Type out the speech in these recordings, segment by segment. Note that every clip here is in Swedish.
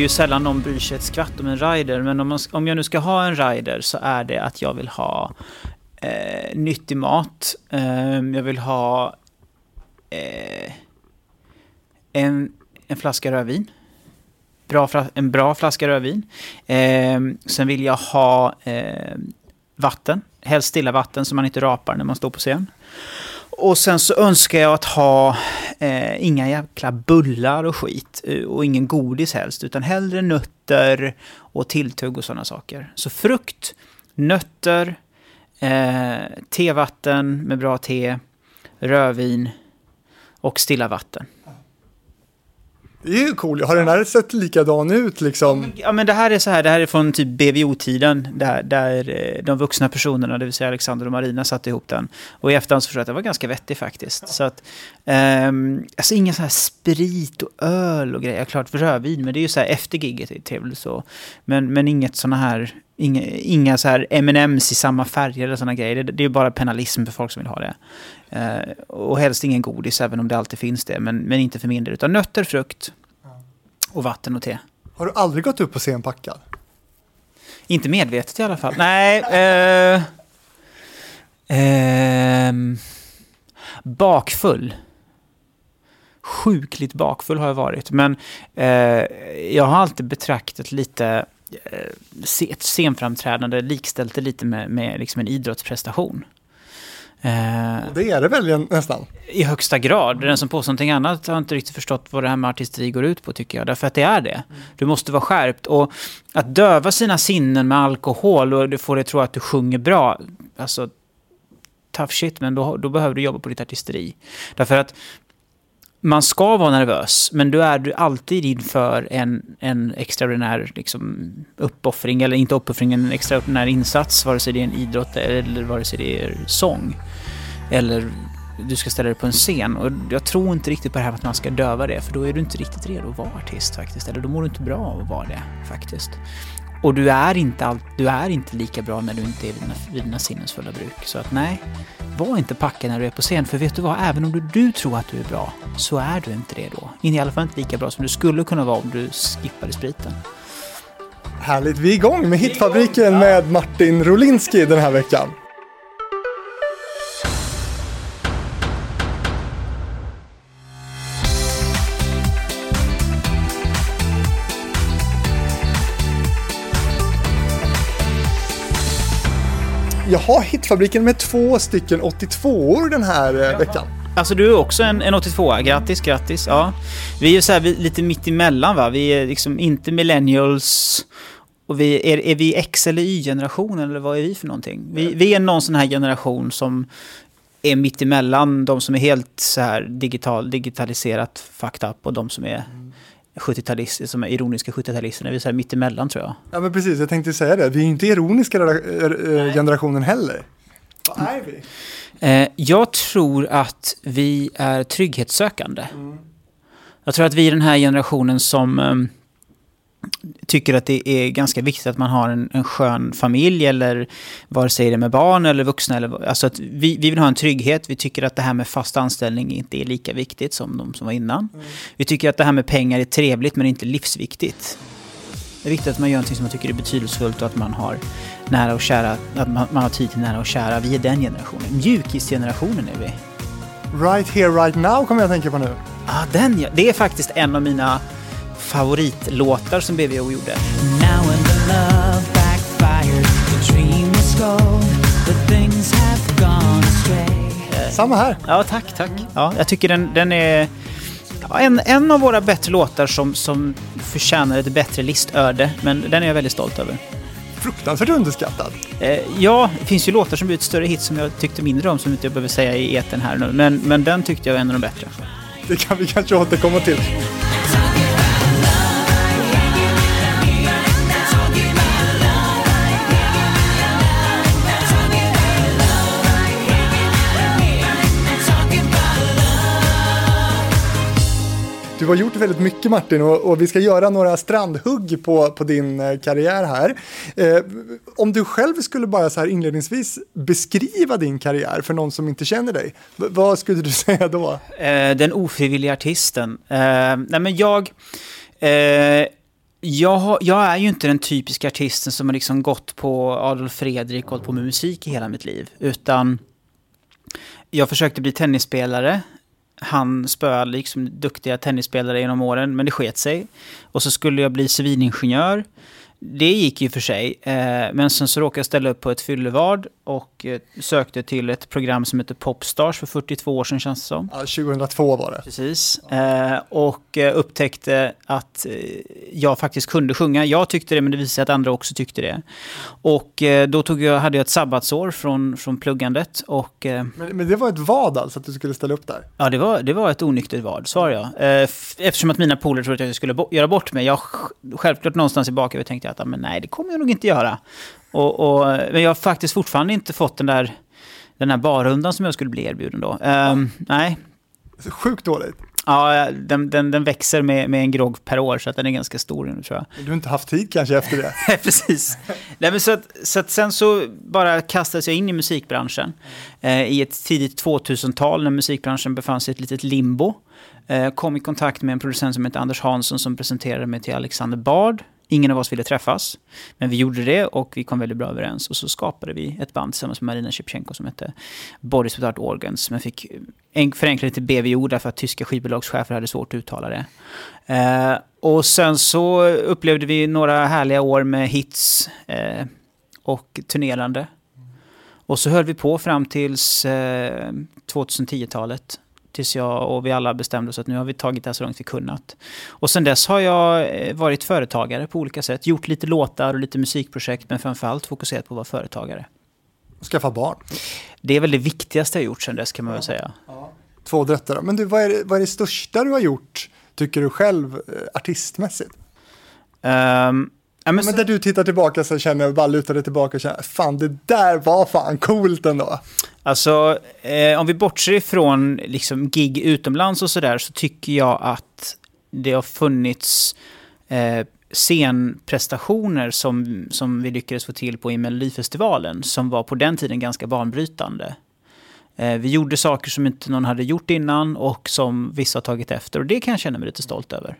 ju sällan någon bryr sig ett skvatt om en rider. Men om, man, om jag nu ska ha en rider så är det att jag vill ha eh, nyttig mat. Eh, jag vill ha eh, en, en flaska rödvin. Bra, en bra flaska rödvin. Eh, sen vill jag ha eh, vatten. Helst stilla vatten så man inte rapar när man står på scen. Och sen så önskar jag att ha eh, inga jäkla bullar och skit. Eh, och ingen godis helst. Utan hellre nötter och tilltugg och sådana saker. Så frukt, nötter, eh, tevatten med bra te, rödvin och stilla vatten. Det är ju cool. Har den här sett likadan ut liksom? Ja, men det här är så här, det här är från typ BVO-tiden, där, där de vuxna personerna, det vill säga Alexander och Marina, satte ihop den. Och i efterhand så förstår jag att det var ganska vettig faktiskt. Så att, um, alltså ingen så här sprit och öl och grejer. Klart rödvin, men det är ju så här efter giget, är trevligt så. Men, men inget såna här, inga, inga så här M&M's i samma färger eller sådana grejer. Det, det är ju bara penalism för folk som vill ha det. Uh, och helst ingen godis, även om det alltid finns det. Men, men inte för mindre. Utan nötter, frukt och vatten och te. Har du aldrig gått upp på scen packad? Inte medvetet i alla fall. Nej. Uh, uh, bakfull. Sjukligt bakfull har jag varit. Men uh, jag har alltid betraktat lite ett scenframträdande likställt det lite med, med liksom en idrottsprestation. Eh, det är det väl nästan? I högsta grad. Den som påstår någonting annat har inte riktigt förstått vad det här med artisteri går ut på tycker jag. Därför att det är det. Du måste vara skärpt. Och att döva sina sinnen med alkohol och du får dig tro att du sjunger bra. Alltså, tough shit, men då, då behöver du jobba på ditt artisteri. Därför att man ska vara nervös, men då är du alltid inför en, en extraordinär liksom, uppoffring, eller inte uppoffring, en extraordinär insats, vare sig det är en idrott eller vare sig det är sång. Eller du ska ställa dig på en scen. Och jag tror inte riktigt på det här med att man ska döva det, för då är du inte riktigt redo att vara artist faktiskt. Eller då mår du inte bra av att vara det faktiskt. Och du är inte, all, du är inte lika bra när du inte är vid dina, vid dina sinnesfulla bruk. Så att nej, var inte packad när du är på scen. För vet du vad, även om du, du tror att du är bra, så är du inte det då. I alla fall inte lika bra som du skulle kunna vara om du skippade spriten. Härligt, vi är igång med Hitfabriken med Martin Rolinski den här veckan. Jaha, Hitfabriken med två stycken 82-or den här eh, Jaha. veckan. Alltså du är också en, en 82 Grattis, grattis. Ja. Vi är ju så här, vi, lite mitt emellan va. Vi är liksom inte millennials. Och vi, är, är vi X eller Y-generationen eller vad är vi för någonting? Vi, vi är någon sån här generation som är mitt emellan de som är helt så här digital, digitaliserat fucked up och de som är. 70-talister, som är ironiska 70-talisterna. Vi är så här mittemellan tror jag. Ja men precis, jag tänkte säga det. Vi är inte ironiska generationen heller. Vad är vi? Eh, jag tror att vi är trygghetssökande. Mm. Jag tror att vi är den här generationen som ehm, tycker att det är ganska viktigt att man har en, en skön familj eller vare sig det är med barn eller vuxna. Eller, alltså att vi, vi vill ha en trygghet. Vi tycker att det här med fast anställning inte är lika viktigt som de som var innan. Mm. Vi tycker att det här med pengar är trevligt men inte livsviktigt. Det är viktigt att man gör någonting som man tycker är betydelsefullt och att man har nära och kära, att man, man har tid till nära och kära. Vi är den generationen. Mjukisgenerationen är vi. Right here, right now kommer jag att tänka på nu. Ah, den ja. Det är faktiskt en av mina favoritlåtar som BVO gjorde. Samma här. Ja, tack, tack. Ja, jag tycker den, den är en, en av våra bättre låtar som, som förtjänar ett bättre listöde, men den är jag väldigt stolt över. Fruktansvärt underskattad. Eh, ja, det finns ju låtar som blivit större hit som jag tyckte mindre om, som inte jag behöver säga i eten här nu, men, men den tyckte jag var en av de bättre. Det kan vi kanske återkomma till. Du har gjort väldigt mycket Martin och, och, vi ska göra några strandhugg på, på din eh, karriär här. Eh, om du själv skulle bara så här inledningsvis beskriva din karriär för någon som inte känner dig, vad skulle du säga då? Eh, den ofrivilliga artisten. Eh, nej men jag... Eh, Jag, har, jag är ju inte den typiska artisten som har liksom gått på Adolf Fredrik och hållit på med musik i hela mitt liv. Utan jag försökte bli tennisspelare. Han spöade liksom duktiga tennisspelare genom åren, men det sket sig. Och så skulle jag bli civilingenjör. Det gick ju för sig, eh, men sen så råkade jag ställa upp på ett fyllevard och eh, sökte till ett program som heter Popstars för 42 år sedan känns det som. Ja, 2002 var det. Precis. Eh, och upptäckte att jag faktiskt kunde sjunga. Jag tyckte det, men det visade sig att andra också tyckte det. Och då tog jag, hade jag ett sabbatsår från, från pluggandet. Och, Men, men det var ett vad alltså, att du skulle ställa upp där? ja, det var, det var ett onyktert vad, svarar jag. Eftersom att mina polare trodde att jag skulle bo- göra bort mig. Jag sj- självklart någonstans i bakhuvudet tänkte jag att men nej, det kommer jag nog inte göra. Och, och, men jag har faktiskt fortfarande inte fått den där, den här barrundan som jag skulle bli erbjuden då. Ehm, nej, Sjukt dåligt. Ja, den, den, den växer med, med en grogg per år, så att den är ganska stor nu tror jag. Du har inte haft tid kanske efter det? Precis. Nej, men så, att, så att sen så bara kastades jag in i musikbranschen. Eh, I ett tidigt 2000-tal när musikbranschen befann sig i ett litet limbo. Eh, kom i kontakt med en producent som heter Anders Hansson som presenterade mig till Alexander Bard. Ingen av oss ville träffas, men vi gjorde det och vi kom väldigt bra överens. Och så skapade vi ett band tillsammans med Marina Shevchenko som hette Boris Without Organs. Men fick förenklat förenkla det till BVO därför att tyska skivbolagschefer hade svårt att uttala det. Eh, och sen så upplevde vi några härliga år med hits eh, och turnerande. Och så höll vi på fram tills eh, 2010-talet. Tills jag och vi alla bestämde oss att nu har vi tagit det här så långt vi kunnat. Och sen dess har jag eh, varit företagare på olika sätt. Gjort lite låtar och lite musikprojekt men framförallt fokuserat på att vara företagare. Skaffa barn. Det är väl det viktigaste jag gjort sen dess kan man väl säga. Två döttrar. Men du, vad är, det, vad är det största du har gjort, tycker du själv, eh, artistmässigt? Ehm, ja, men Men där du tittar tillbaka så känner, bara lutar dig tillbaka och känner, fan det där var fan coolt ändå. Alltså, eh, om vi bortser ifrån liksom, gig utomlands och sådär så tycker jag att det har funnits eh, scenprestationer som, som vi lyckades få till på i Melodifestivalen som var på den tiden ganska banbrytande. Eh, vi gjorde saker som inte någon hade gjort innan och som vissa har tagit efter och det kan jag känna mig lite stolt över.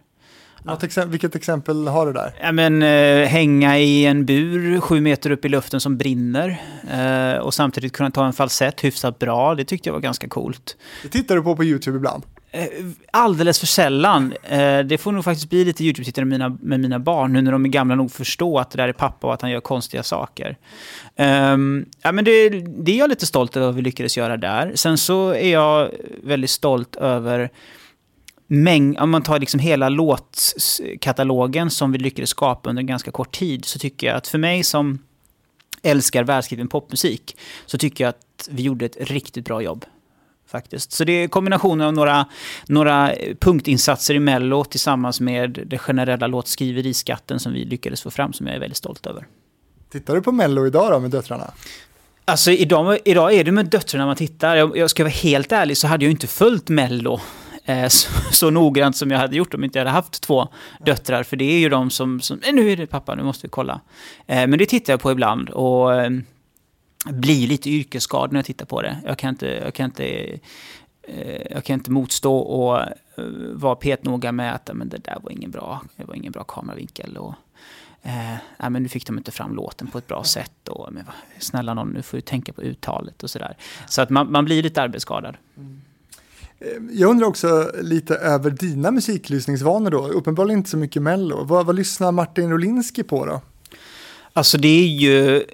Något exempel, vilket exempel har du där? Ja, men, eh, hänga i en bur sju meter upp i luften som brinner eh, och samtidigt kunna ta en falsett hyfsat bra, det tyckte jag var ganska coolt. Det tittar du på på YouTube ibland. Eh, Alldeles för sällan. Eh, Det får nog faktiskt bli lite YouTube-tittare med mina, med mina barn nu när de är gamla nog att förstå att det där är pappa och att han gör konstiga saker. Ehm, ja, men det, det är jag lite stolt över vad vi lyckades göra där. Sen så är jag väldigt stolt över mäng, om man tar liksom hela låtkatalogen som vi lyckades skapa under en ganska kort tid så tycker jag att för mig som älskar välskriven popmusik så tycker jag att vi gjorde ett riktigt bra jobb. Faktiskt. Så det är kombinationen av några, några punktinsatser i Mello tillsammans med det generella låtskriveriskatten som vi lyckades få fram som jag är väldigt stolt över. Tittar du på Mello idag då med döttrarna? Alltså idag, idag är det med döttrarna man tittar. Jag, jag ska vara helt ärlig så hade jag inte följt Mello eh, så, så noggrant som jag hade gjort om inte jag hade haft två döttrar. För det är ju de som, som eh, nu är det pappa, nu måste vi kolla. Eh, men det tittar jag på ibland och eh, blir lite yrkesskadad när jag tittar på det. Jag kan inte, jag kan inte, eh, jag kan inte motstå och eh, vara petnoga med att men det där var ingen bra, det var ingen bra kameravinkel. Och, Eh, nej, men nu fick de inte fram låten på ett bra sätt. Och, men, snälla någon, nu får du tänka på uttalet och sådär. Så att man, man blir lite arbetsskadad. Mm. Jag undrar också lite över dina musiklyssningsvanor då. Uppenbarligen inte så mycket Mello. Vad, vad lyssnar Martin Rolinski på då? Alltså det är ju...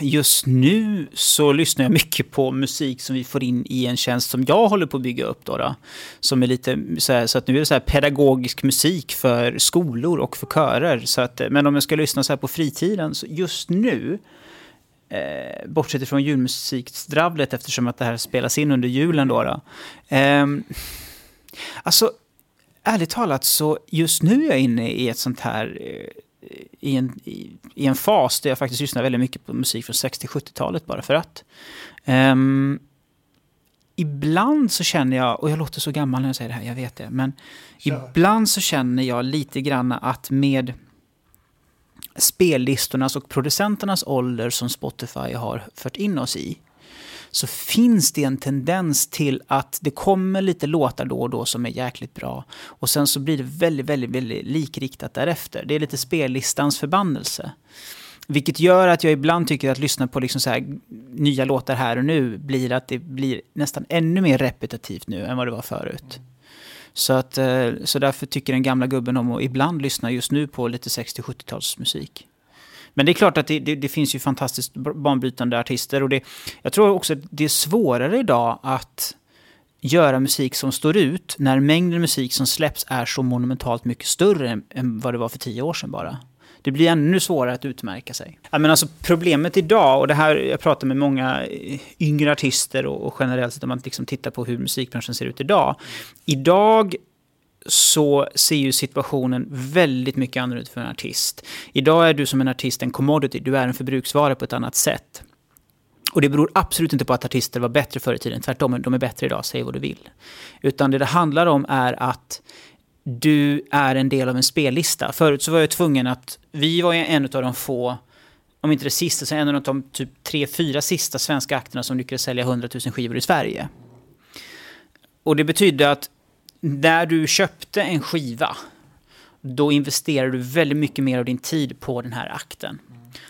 Just nu så lyssnar jag mycket på musik som vi får in i en tjänst som jag håller på att bygga upp. Då, då som är lite så, här, så att nu är det så här pedagogisk musik för skolor och för körer. Så att, men om jag ska lyssna så här på fritiden, så just nu eh, bortsett ifrån julmusikdravlet eftersom att det här spelas in under julen då. då ehm, alltså, ärligt talat så just nu är jag inne i ett sånt här eh, i en, i, i en fas där jag faktiskt lyssnar väldigt mycket på musik från 60-70-talet bara för att. Ehm, ibland så känner jag, och jag låter så gammal när jag säger det här, jag vet det, men Kör. ibland så känner jag lite grann att med spellistornas och producenternas ålder som Spotify har fört in oss i, så finns det en tendens till att det kommer lite låtar då och då som är jäkligt bra. Och sen så blir det väldigt, väldigt, väldigt likriktat därefter. Det är lite spellistans förbannelse. Vilket gör att jag ibland tycker att lyssna på liksom så här, nya låtar här och nu blir att det blir nästan ännu mer repetitivt nu än vad det var förut. Så, att, eh, så därför tycker den gamla gubben om att ibland lyssna just nu på lite 60-70-talsmusik. Men det är klart att det, det, det, finns ju fantastiskt banbrytande artister. Och det, jag tror också att det är svårare idag att göra musik som står ut när mängden musik som släpps är så monumentalt mycket större än, än vad det var för tio år sedan bara. Det blir ännu svårare att utmärka sig. Ja, men alltså problemet idag, och det här, jag pratar med många eh, yngre artister och, och generellt sett om man liksom tittar på hur musikbranschen ser ut idag. Idag så ser ju situationen väldigt mycket annorlunda ut för en artist. Idag är du som en artist en commodity, du är en förbruksvara på ett annat sätt. Och det beror absolut inte på att artister var bättre förr i tiden, tvärtom, de är bättre idag, säg vad du vill. Utan det det handlar om är att du är en del av en spellista. Förut så var jag tvungen att, vi var ju en av de få, om inte det sista, så en av de typ tre, fyra sista svenska akterna som lyckades sälja 100 000 skivor i Sverige. Och det betydde att när du köpte en skiva, då investerade du väldigt mycket mer av din tid på den här akten.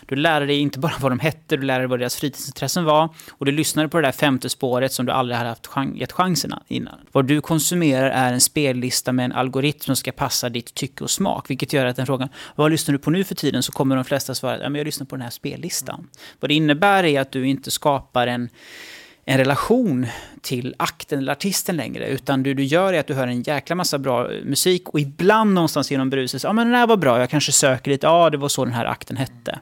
Du lärde dig inte bara vad de hette, du lärde dig vad deras fritidsintressen var. Och du lyssnade på det där femte spåret som du aldrig hade haft chans, gett chansen innan. Vad du konsumerar är en spellista med en algoritm som ska passa ditt tycke och smak. Vilket gör att den frågan, vad lyssnar du på nu för tiden? Så kommer de flesta svara, ja men jag lyssnar på den här spellistan. Vad det innebär är att du inte skapar en en relation till akten eller artisten längre. Utan det du gör är att du hör en jäkla massa bra eh, musik och ibland någonstans genom bruset, ja men den här var bra, jag kanske söker lite, ja det var så den här akten hette.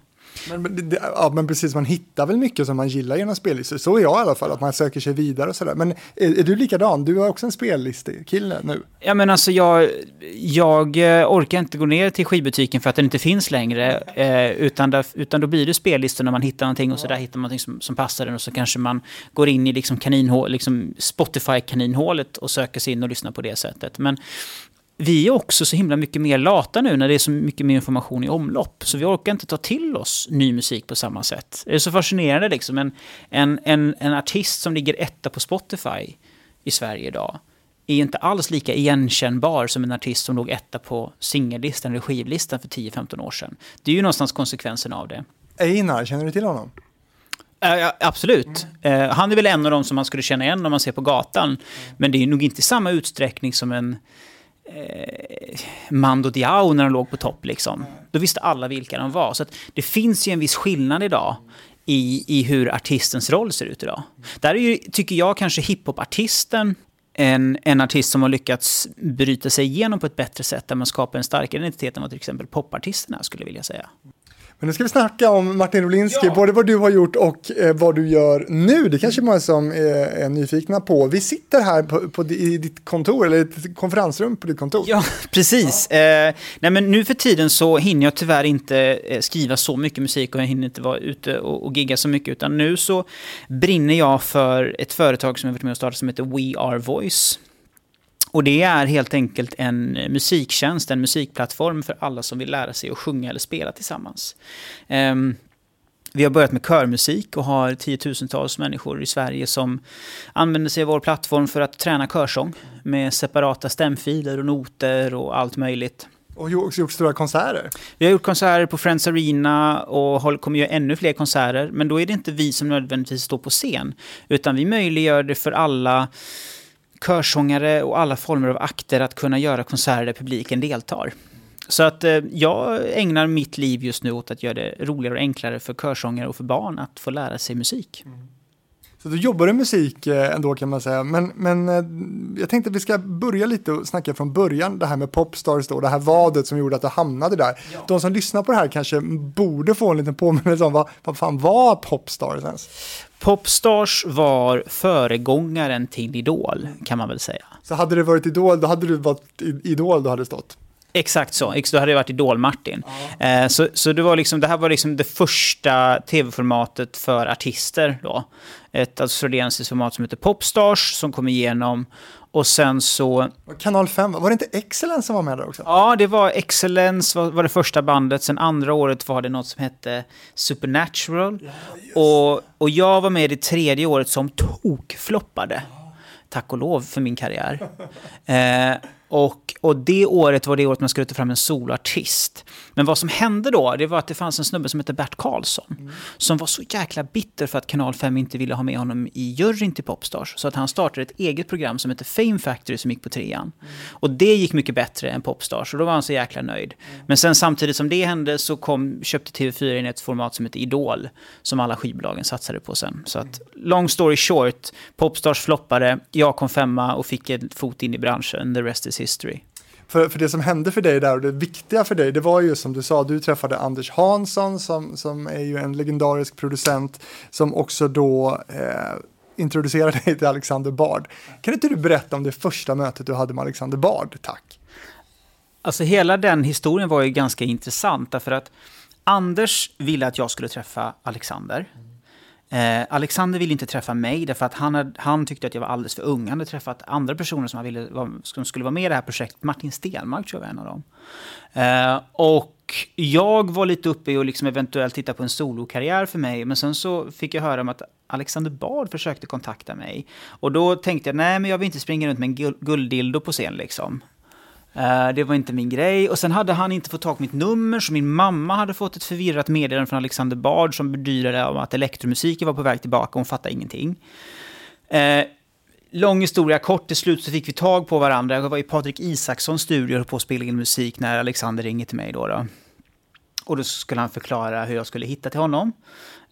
Men, det, ja, men precis, man hittar väl mycket som man gillar genom spellistor. Så är jag i alla fall, att man söker sig vidare och sådär. Men är, är du likadan? Du har också en spellistekille nu. Ja, men alltså jag, jag eh, orkar inte gå ner till skivbutiken för att den inte finns längre. Eh, utan, där, utan då blir det spellistor när man hittar någonting och så där hittar man någonting som, som passar den och så kanske man går in i liksom kaninhål, liksom Spotify-kaninhålet och söker sig in och lyssnar på det sättet. Men vi är också så himla mycket mer lata nu när det är så mycket mer information i omlopp. Så vi orkar inte ta till oss ny musik på samma sätt. Det är så fascinerande liksom. En, en, en, en artist som ligger etta på Spotify i Sverige idag är inte alls lika igenkännbar som en artist som låg etta på singellistan eller skivlistan för 10-15 år sedan. Det är ju någonstans konsekvensen av det. Einar, känner du till honom? Uh, absolut. Mm. Uh, han är väl en av dem som man skulle känna igen om man ser på gatan. Mm. Men det är nog inte i samma utsträckning som en eh, Mando Diao när de låg på topp. Liksom. Då visste alla vilka de var. Så det finns ju en viss skillnad idag i, i hur artistens roll ser ut idag. Där är ju, tycker jag, kanske hiphopartisten en, en artist som har lyckats bryta sig igenom på ett bättre sätt, där man skapar en starkare identitet än vad till exempel popartisterna skulle vilja säga. Men nu ska vi snacka om Martin Rolinski, ja. både vad du har gjort och eh, vad du gör nu. Det kanske många som är, är nyfikna på. Vi sitter här på, på, i ditt kontor, eller ett konferensrum på ditt kontor. Ja, precis. Ja. Eh, nej, men nu för tiden så hinner jag tyvärr inte eh, skriva så mycket musik och jag hinner inte vara ute och, och gigga så mycket. Utan nu så brinner jag för ett företag som jag varit med och startat som heter We Are Voice. Och det är helt enkelt en musiktjänst, en musikplattform för alla som vill lära sig att sjunga eller spela tillsammans. Um, vi har börjat med körmusik och har tiotusentals människor i Sverige som använder sig av vår plattform för att träna körsång med separata stämfiler och noter och allt möjligt. Och också gjort stora konserter. Vi har gjort konserter på Friends Arena och kommer göra ännu fler konserter. Men då är det inte vi som nödvändigtvis står på scen. Utan vi möjliggör det för alla körsångare och alla former av akter att kunna göra konserter där publiken deltar. Så att eh, jag ägnar mitt liv just nu åt att göra det roligare och enklare för körsångare och för barn att få lära sig musik. Mm. Så du jobbar i musik eh, ändå kan man säga, men, men eh, jag tänkte att vi ska börja lite och snacka från början, det här med Popstars då, det här vadet som gjorde att du hamnade där. Ja. De som lyssnar på det här kanske borde få en liten påminnelse om vad, vad fan var Popstars ens? Popstars var föregångaren till Idol, kan man väl säga. Så hade det varit Idol, då hade du varit Idol du hade stått? Exakt så. Då hade jag varit Idol-Martin. Ja. Eh, så, så det, var liksom, det här var liksom det första tv-formatet för artister. Då. Ett australiensiskt format som heter Popstars som kom igenom. Och sen så... Kanal 5, var det inte Excellence som var med där också? Ja, det var Excellence var, var det första bandet. Sen andra året var det något som hette Supernatural. Ja, och, och jag var med i tredje året som tokfloppade. Tack och lov för min karriär. Eh, och, och det året var det året man skulle ta fram en soloartist. Men vad som hände då, det var att det fanns en snubbe som hette Bert Karlsson. Mm. Som var så jäkla bitter för att Kanal 5 inte ville ha med honom i juryn till Popstars. Så att han startade ett eget program som hette Fame Factory som gick på trean. Mm. Och det gick mycket bättre än Popstars och då var han så jäkla nöjd. Mm. Men sen samtidigt som det hände så kom, köpte TV4 in ett format som hette Idol. Som alla skivbolagen satsade på sen. Så att long story short, Popstars floppade, jag kom femma och fick en fot in i branschen. The rest is history. För, för det som hände för dig där och det viktiga för dig, det var ju som du sa, du träffade Anders Hansson som, som är ju en legendarisk producent som också då eh, introducerade dig till Alexander Bard. Kan inte du berätta om det första mötet du hade med Alexander Bard, tack? Alltså hela den historien var ju ganska intressant därför att Anders ville att jag skulle träffa Alexander. Eh, Alexander ville inte träffa mig därför att han, hade, han tyckte att jag var alldeles för ung. Han hade träffat andra personer som, han ville, som skulle vara med i det här projektet. Martin Stenmark tror jag var en av dem. Eh, och jag var lite uppe i att liksom eventuellt titta på en solokarriär för mig. Men sen så fick jag höra om att Alexander Bard försökte kontakta mig. Och då tänkte jag, nej men jag vill inte springa runt med en gulddildo på scen liksom. Eh, det var inte min grej. Och sen hade han inte fått tag på mitt nummer, så min mamma hade fått ett förvirrat meddelande från Alexander Bard som bedyrade om att elektromusiken var på väg tillbaka och hon fattade ingenting. Eh, lång historia kort, till slut så fick vi tag på varandra. Jag var i Patrik Isakssons studio och på att spela in musik när Alexander ringer till mig då. då. Och då skulle han förklara hur jag skulle hitta till honom.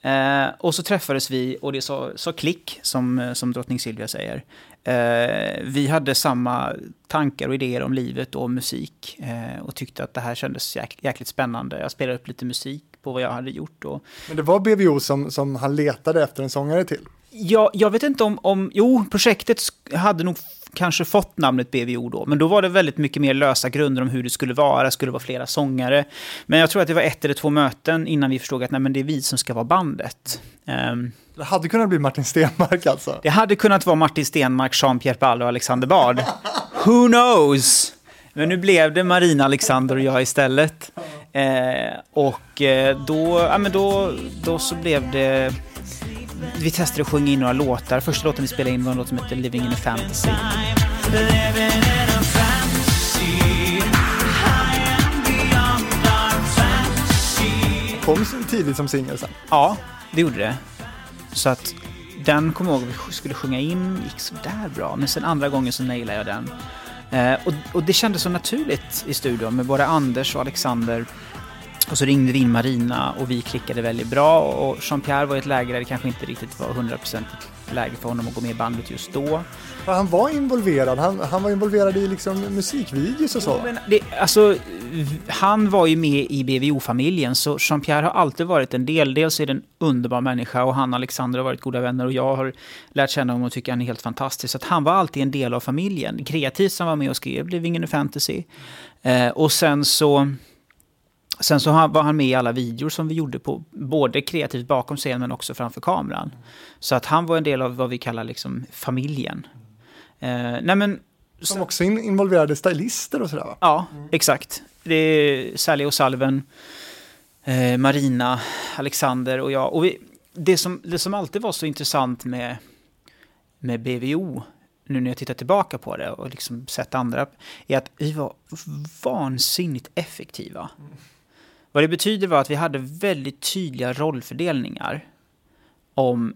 Eh, och så träffades vi och det sa, sa klick, som, som drottning Silvia säger. Eh, vi hade samma tankar och idéer om livet och musik eh, och tyckte att det här kändes jäk, jäkligt spännande. Jag spelade upp lite musik på vad jag hade gjort. Och... Men det var BVO som, som han letade efter en sångare till? Ja, jag vet inte om, om... Jo, projektet hade nog kanske fått namnet BVO då, men då var det väldigt mycket mer lösa grunder om hur det skulle vara, det skulle vara flera sångare. Men jag tror att det var ett eller två möten innan vi förstod att nej, men det är vi som ska vara bandet. Um, det hade kunnat bli Martin Stenmark alltså? Det hade kunnat vara Martin Stenmark, Jean-Pierre Paul och Alexander Bard. Who knows? Men nu blev det Marina, Alexander och jag istället. Eh, och eh, då, ja, men då, då så blev det... Vi testade att sjunga in några låtar. Första låten vi spelade in var en låt som heter Living in a fantasy. Kom tidigt som singel sen? Ja, det gjorde det. Så att den kom jag ihåg vi skulle sjunga in, gick sådär bra. Men sen andra gången så nailade jag den. Eh, och, och, det kändes så naturligt i studion med både Anders och Alexander. Och så ringde vi in Marina och vi klickade väldigt bra. Och Jean-Pierre var i ett läge där det kanske inte riktigt var hundraprocentigt läge för honom att gå med i bandet just då. Han var involverad, han, han var involverad i liksom musikvideos och så. Men det, alltså, han var ju med i BVO-familjen, så Jean-Pierre har alltid varit en del. Dels är det en underbar människa och han och Alexander har varit goda vänner och jag har lärt känna honom och tycker han är helt fantastisk. Så att han var alltid en del av familjen. Kreativt som var med och skrev Living in a Fantasy. Eh, och sen så... Sen så var han med i alla videor som vi gjorde, på, både kreativt bakom scenen men också framför kameran. Så att han var en del av vad vi kallar liksom familjen. Eh, nej men, som också involverade stylister och sådär va? Ja, mm. exakt. Det är Sally och Salven, eh, Marina, Alexander och jag. Och vi, det, som, det som alltid var så intressant med, med BVO, nu när jag tittar tillbaka på det och liksom sett andra, är att vi var vansinnigt effektiva. Mm. Vad det betyder var att vi hade väldigt tydliga rollfördelningar om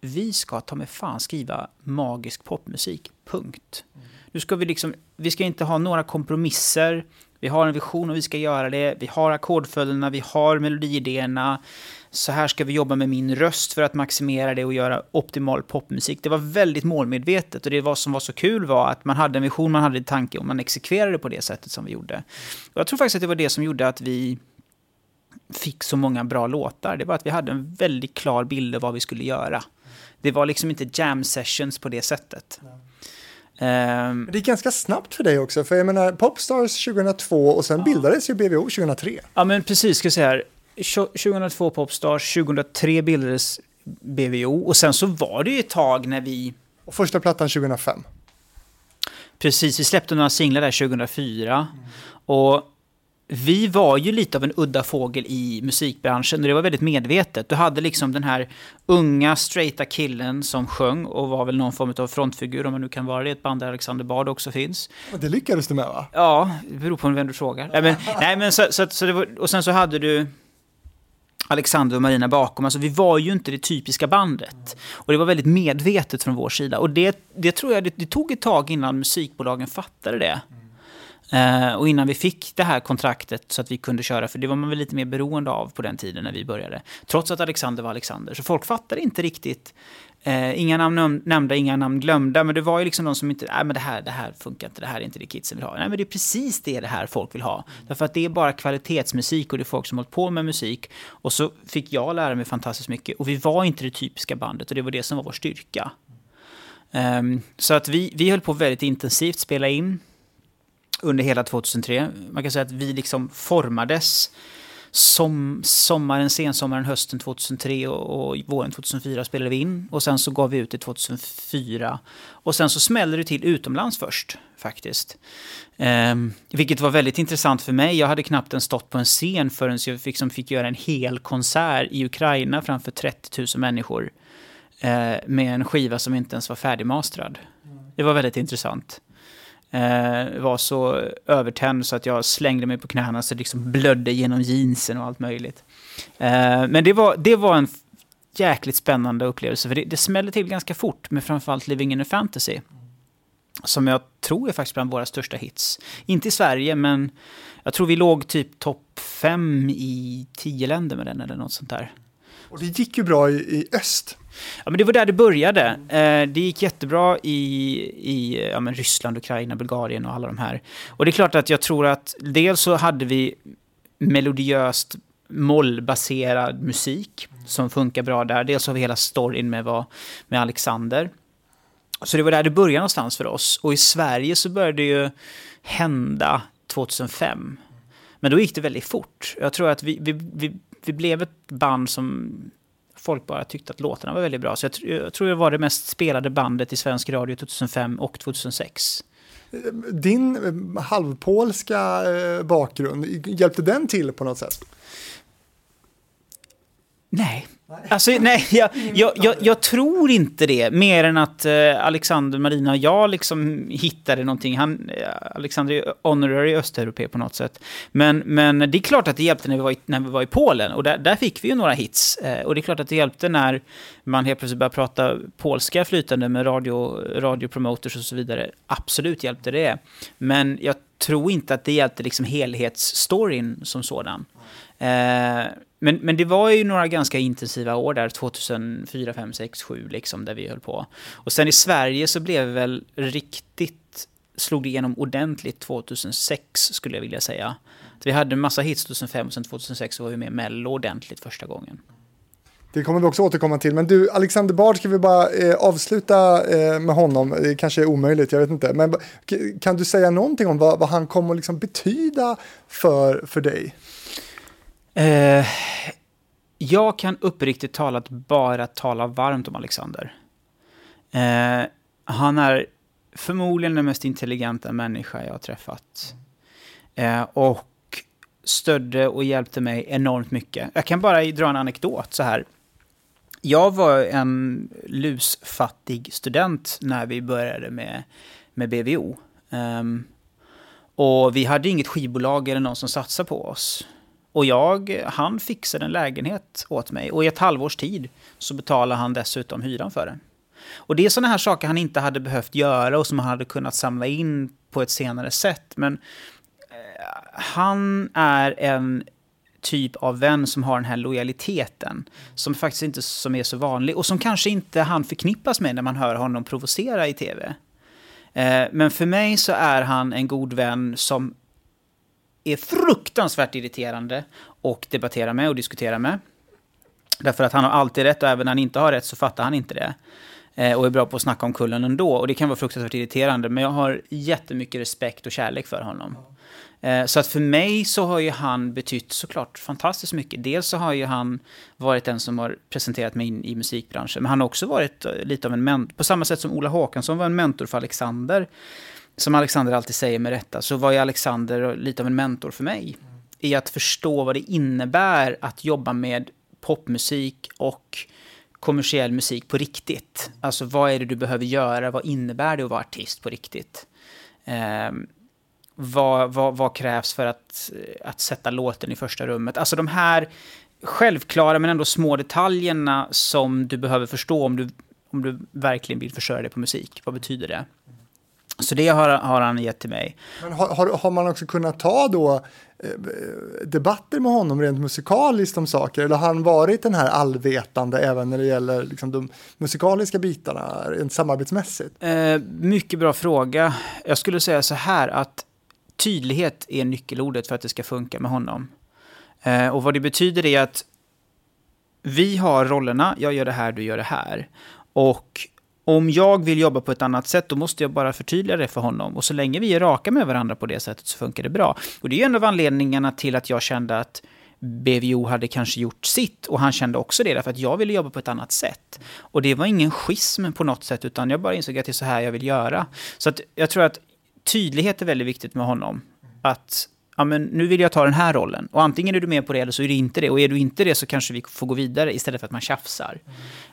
vi ska ta med fan skriva magisk popmusik, punkt. Mm. Nu ska vi liksom, vi ska inte ha några kompromisser. Vi har en vision och vi ska göra det. Vi har ackordföljderna, vi har melodiidéerna. Så här ska vi jobba med min röst för att maximera det och göra optimal popmusik. Det var väldigt målmedvetet och det var som var så kul var att man hade en vision, man hade en tanke och man exekverade på det sättet som vi gjorde. Och jag tror faktiskt att det var det som gjorde att vi fick så många bra låtar. Det var att vi hade en väldigt klar bild av vad vi skulle göra. Det var liksom inte jam sessions på det sättet. Ehm, Det gick ganska snabbt för dig också, för jag menar Popstars 2002 och sen bildades ju BVO 2003. Ja, men precis. Ska jag säga här. Tjo- 2002 Popstars, 2003 bildades BVO och sen så var det ju ett tag när vi... Och första plattan 2005. Precis, vi släppte några singlar där 2004. Och vi var ju lite av en udda fågel i musikbranschen och det var väldigt medvetet. Du hade liksom den här unga, straighta killen som sjöng och var väl någon form av frontfigur, om man nu kan vara det, ett band där Alexander Bard också finns. Och det lyckades du med va? Ja, det beror på vem du frågar. Nej, men, nej, men så, så, så var, och sen så hade du Alexander och Marina bakom. Alltså vi var ju inte det typiska bandet. Och det var väldigt medvetet från vår sida. Och det, det tror jag, det, det tog ett tag innan musikbolagen fattade det. Eh, och innan vi fick det här kontraktet så att vi kunde köra, för det var man väl lite mer beroende av på den tiden när vi började. Trots att Alexander var Alexander. Så folk fattade inte riktigt. Eh, inga namn näm- nämnda, inga namn glömda. Men det var ju liksom de som inte, nej men det här, det här funkar inte, det här är inte det kidsen vill ha. Nej men det är precis det det här folk vill ha. Därför att det är bara kvalitetsmusik och det är folk som hållit på med musik. Och så fick jag lära mig fantastiskt mycket. Och vi var inte det typiska bandet och det var det som var vår styrka. Ehm, så att vi, vi höll på väldigt intensivt, spela in under hela 2003. Man kan säga att vi liksom formades som sommaren, sensommaren, hösten 2003 och, och våren 2004 spelade vi in. Och sen så gav vi ut det 2004. Och sen så smällde det till utomlands först, faktiskt. Ehm, vilket var väldigt intressant för mig. Jag hade knappt ens stått på en scen förrän jag fick, som fick göra en hel konsert i Ukraina framför 30 000 människor. Eh, med en skiva som inte ens var färdigmastrad. Det var väldigt intressant. Eh, var så övertänd så att jag slängde mig på knäna så det liksom blödde genom jeansen och allt möjligt. Eh, men det var, det var en jäkligt spännande upplevelse för det, det smällde till ganska fort med framförallt Living in a Fantasy. Som jag tror är faktiskt bland våra största hits. Inte i Sverige men jag tror vi låg typ topp fem i tio länder med den eller något sånt där. Och det gick ju bra i, i öst. Ja, men det var där det började. Eh, det gick jättebra i, i ja, men Ryssland, Ukraina, Bulgarien och alla de här. Och det är klart att jag tror att dels så hade vi melodiöst mollbaserad musik som funkar bra där. Dels har vi hela storyn med, vad, med Alexander. Så det var där det började någonstans för oss. Och i Sverige så började det ju hända 2005. Men då gick det väldigt fort. Jag tror att vi, vi, vi, vi blev ett band som folk bara tyckte att låtarna var väldigt bra. Så jag, tr- jag tror det var det mest spelade bandet i svensk radio 2005 och 2006. Din eh, halvpolska eh, bakgrund, hjälpte den till på något sätt? Nej. Alltså, nej, jag, jag, jag, jag tror inte det. Mer än att eh, Alexander, Marina och jag liksom hittade någonting. Han, eh, Alexander är honorary östeuropé på något sätt. Men, men det är klart att det hjälpte när vi var i, när vi var i Polen. Och där, där fick vi ju några hits. Eh, och det är klart att det hjälpte när man helt plötsligt började prata polska flytande med radio, radiopromoters och så vidare. Absolut hjälpte det. Men jag tror inte att det hjälpte liksom helhetsstoryn som sådan. Eh, men, men det var ju några ganska intensiva år där, 2004, 5, 6, 7 liksom, där vi höll på. Och sen i Sverige så blev det väl riktigt, slog det igenom ordentligt 2006 skulle jag vilja säga. Vi hade en massa hits 2005 och sen 2006 så var vi med i Mello ordentligt första gången. Det kommer vi också återkomma till. Men du, Alexander Bard, ska vi bara eh, avsluta eh, med honom? Det kanske är omöjligt, jag vet inte. Men kan du säga någonting om vad, vad han kommer att liksom betyda för, för dig? Eh, jag kan uppriktigt talat bara tala varmt om Alexander. Eh, han är förmodligen den mest intelligenta människa jag har träffat. Eh, och stödde och hjälpte mig enormt mycket. Jag kan bara dra en anekdot så här. Jag var en lusfattig student när vi började med, med BVO. Um, ehm, och vi hade inget skivbolag eller någon som satsade på oss. Och jag, han fixade en lägenhet åt mig. Och i ett halvårs tid så betalade han dessutom hyran för den. Och det är sådana här saker han inte hade behövt göra och som han hade kunnat samla in på ett senare sätt. Men eh, han är en typ av vän som har den här lojaliteten. Som faktiskt inte som är så vanlig och som kanske inte han förknippas med när man hör honom provocera i tv. Eh, men för mig så är han en god vän som är fruktansvärt irriterande att debattera med och diskutera med. Därför att han har alltid rätt och även när han inte har rätt så fattar han inte det. Eh, och är bra på att snacka om kullen ändå. Och det kan vara fruktansvärt irriterande. Men jag har jättemycket respekt och kärlek för honom. Eh, så att för mig så har ju han betytt såklart fantastiskt mycket. Dels så har ju han varit den som har presenterat mig in i musikbranschen. Men han har också varit eh, lite av en mentor. På samma sätt som Ola Håkansson var en mentor för Alexander. Som Alexander alltid säger med rätta. Så var ju Alexander lite av en mentor för mig. I att förstå vad det innebär att jobba med popmusik och kommersiell musik på riktigt. Alltså vad är det du behöver göra? Vad innebär det att vara artist på riktigt? Eh, vad, vad, vad, krävs för att, att sätta låten i första rummet? Alltså de här självklara men ändå små detaljerna som du behöver förstå om du, om du verkligen vill försörja dig på musik. Vad betyder det? Så det har, har han gett till mig. Men har, har, har man också kunnat ta då eh, debatter med honom rent musikaliskt om saker? Eller har han varit den här allvetande även när det gäller liksom, de musikaliska bitarna rent samarbetsmässigt? Eh, mycket bra fråga. Jag skulle säga så här att tydlighet är nyckelordet för att det ska funka med honom. Eh, och vad det betyder är att vi har rollerna, jag gör det här, du gör det här. Och om jag vill jobba på ett annat sätt, då måste jag bara förtydliga det för honom. Och så länge vi är raka med varandra på det sättet så funkar det bra. Och det är en av anledningarna till att jag kände att BVO hade kanske gjort sitt och han kände också det därför att jag ville jobba på ett annat sätt. Och det var ingen schism på något sätt utan jag bara insåg att det är så här jag vill göra. Så att jag tror att tydlighet är väldigt viktigt med honom. Att ja, men nu vill jag ta den här rollen. Och antingen är du med på det eller så är du inte det. Och är du inte det så kanske vi får gå vidare istället för att man tjafsar.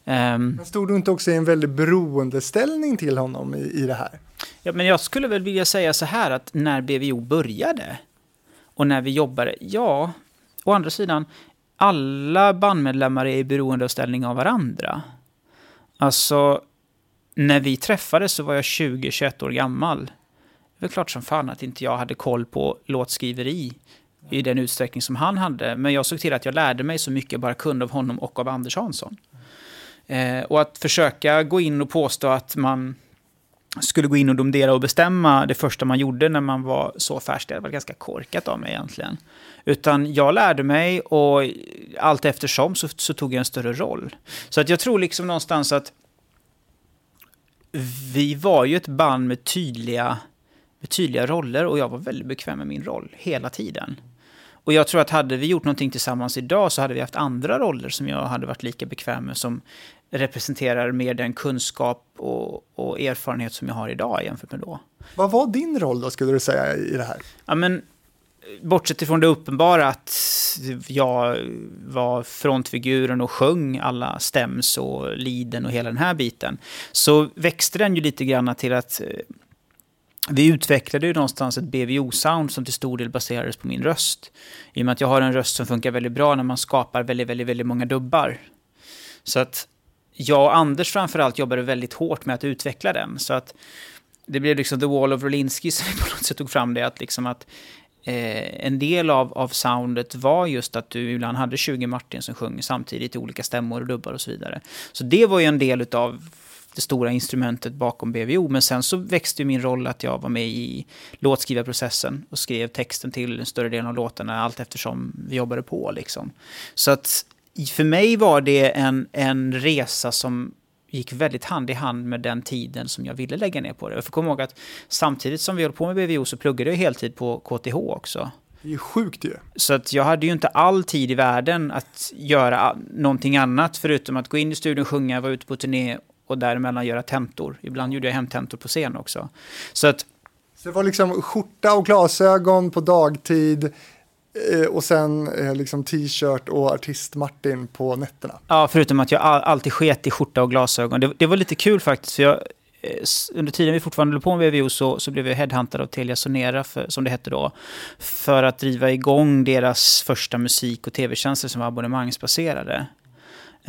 Mm. Um, men stod du inte också i en väldigt beroendeställning till honom i, i det här? Ja, men jag skulle väl vilja säga så här att när BVO började och när vi jobbade, ja, å andra sidan, alla bandmedlemmar är i beroendeställning av varandra. Alltså, när vi träffades så var jag 20-21 år gammal. Det är klart som fan att inte jag hade koll på låtskriveri i den utsträckning som han hade. Men jag såg till att jag lärde mig så mycket jag bara kunde av honom och av Anders Hansson. Eh, och att försöka gå in och påstå att man skulle gå in och domdera och bestämma det första man gjorde när man var så färsk, det var ganska korkat av mig egentligen. Utan jag lärde mig och allt eftersom så, så tog jag en större roll. Så att jag tror liksom någonstans att vi var ju ett band med tydliga med tydliga roller och jag var väldigt bekväm med min roll hela tiden. Och jag tror att hade vi gjort någonting tillsammans idag så hade vi haft andra roller som jag hade varit lika bekväm med som representerar mer den kunskap och, och erfarenhet som jag har idag jämfört med då. Vad var din roll då skulle du säga i det här? Ja, men, bortsett ifrån det uppenbara att jag var frontfiguren och sjöng alla stäms och liden och hela den här biten, så växte den ju lite grann till att eh, vi utvecklade ju någonstans ett BVO-sound som till stor del baserades på min röst. I och med att jag har en röst som funkar väldigt bra när man skapar väldigt, väldigt, väldigt många dubbar. Så att jag och Anders framförallt jobbade väldigt hårt med att utveckla den. Så att det blev liksom The Wall of Rolinski som vi på något sätt tog fram det. Att, liksom att eh, en del av, av soundet var just att du ibland hade 20 Martin som sjöng samtidigt i olika stämmor och dubbar och så vidare. Så det var ju en del av det stora instrumentet bakom BVO. Men sen så växte min roll att jag var med i låtskrivarprocessen och skrev texten till en större del av låtarna allt eftersom vi jobbade på. Liksom. Så att för mig var det en, en resa som gick väldigt hand i hand med den tiden som jag ville lägga ner på det. Jag får komma ihåg att samtidigt som vi höll på med BVO så pluggade jag heltid på KTH också. Det är ju sjukt ju. Så att jag hade ju inte all tid i världen att göra någonting annat förutom att gå in i studion, sjunga, vara ute på turné och däremellan göra tentor. Ibland gjorde jag hemtentor på scen också. Så att... Så det var liksom skjorta och glasögon på dagtid eh, och sen eh, liksom t-shirt och artist-Martin på nätterna. Ja, förutom att jag alltid sket i skjorta och glasögon. Det, det var lite kul faktiskt, för jag, eh, under tiden vi fortfarande höll på med VVO så, så blev jag headhuntad av Telia Sonera, för, som det hette då, för att driva igång deras första musik och tv-tjänster som var abonnemangsbaserade.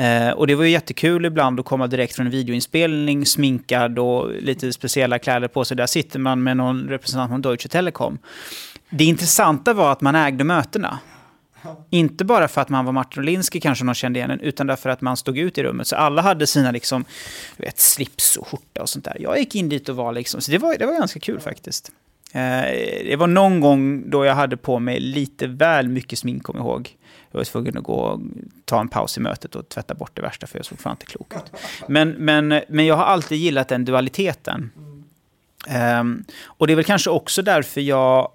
Eh, och det var ju jättekul ibland att komma direkt från en videoinspelning, sminkad och lite speciella kläder på sig. Där sitter man med någon representant från Deutsche Telekom. Det intressanta var att man ägde mötena. Inte bara för att man var Martin Olinski kanske någon kände igen en, utan därför att man stod ut i rummet. Så alla hade sina liksom, vet, slips och skjorta och sånt där. Jag gick in dit och var liksom, så det var, det var ganska kul faktiskt. Eh, det var någon gång då jag hade på mig lite väl mycket smink, kom jag ihåg. Jag var tvungen att gå och ta en paus i mötet och tvätta bort det värsta, för jag såg fan inte klok ut. Men, men, men jag har alltid gillat den dualiteten. Um, och det är väl kanske också därför jag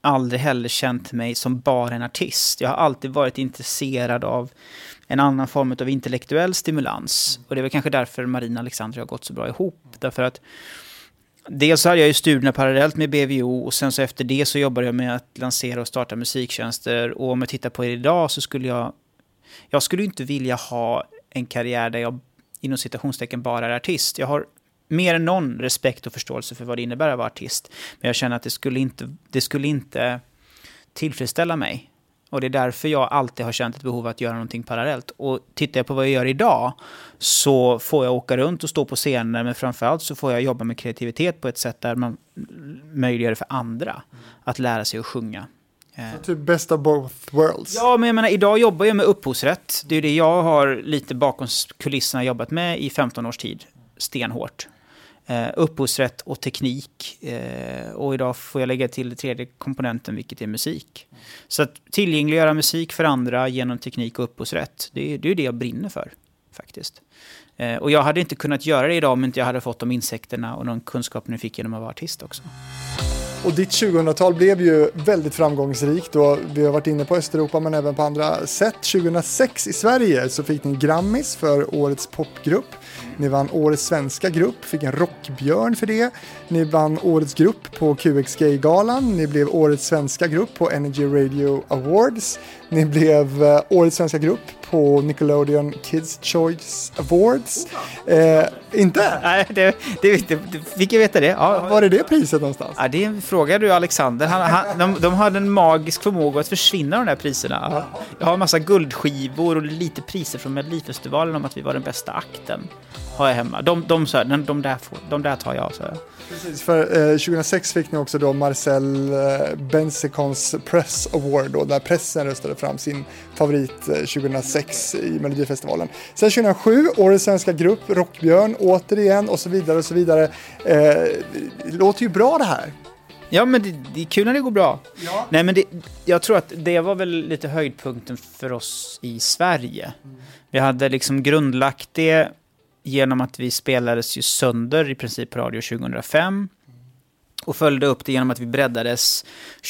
aldrig heller känt mig som bara en artist. Jag har alltid varit intresserad av en annan form av intellektuell stimulans. Och det är väl kanske därför Marina och Alexandra har gått så bra ihop. Därför att dels hade jag ju studierna parallellt med BVO och sen så efter det så jobbade jag med att lansera och starta musiktjänster. Och om jag tittar på det idag så skulle jag... Jag skulle inte vilja ha en karriär där jag inom citationstecken bara är artist. Jag har mer än någon respekt och förståelse för vad det innebär att vara artist. Men jag känner att det skulle inte, det skulle inte tillfredsställa mig. Och det är därför jag alltid har känt ett behov att göra någonting parallellt. Och tittar jag på vad jag gör idag så får jag åka runt och stå på scener, men framförallt så får jag jobba med kreativitet på ett sätt där man möjliggör för andra att lära sig att sjunga. Så typ best of both worlds. Ja, men jag menar, idag jobbar jag med upphovsrätt. Det är det jag har lite bakom kulisserna jobbat med i 15 års tid, stenhårt eh, upphovsrätt och teknik. Eh, och idag får jag lägga till den tredje komponenten, vilket är musik. Så att tillgängliggöra musik för andra genom teknik och upphovsrätt, det, det är det jag brinner för, faktiskt. Eh, och jag hade inte kunnat göra det idag om inte jag hade fått de insekterna och de kunskaperna jag fick genom att vara artist också. Och ditt 2000-tal blev ju väldigt framgångsrikt och vi har varit inne på Östeuropa men även på andra sätt. 2006 i Sverige så fick ni Grammis för årets popgrupp. Ni vann årets svenska grupp, fick en rockbjörn för det. Ni vann årets grupp på QXG-galan. Ni blev årets svenska grupp på Energy Radio Awards. Ni blev eh, årets svenska grupp på Nickelodeon Kids Choice Awards. Eh, inte? Nej, det, det, det, fick jag veta det. Ja. Var är det priset någonstans? Ja, det frågar du Alexander. Han, han, de, de hade en magisk förmåga att försvinna de där priserna. Jag har en massa guldskivor och lite priser från Melodifestivalen om att vi var den bästa akten. Har jag hemma. De, de, de, de, de, där, får, de där tar jag. Så. Precis, för eh, 2006 fick ni också då Marcel eh, Bensicons Press Award då, där pressen röstade fram sin favorit eh, 2006 i Melodifestivalen. Sen 2007, Årets svenska grupp, Rockbjörn, återigen och så vidare och så vidare. Eh, det låter ju bra det här. Ja, men det, det, är kul när det går bra. Ja. Nej, men det, jag tror att det var väl lite höjdpunkten för oss i Sverige. Mm. Vi hade liksom grundlagt det genom att vi spelades ju sönder i princip på radio 2005. Och följde upp det genom att vi breddades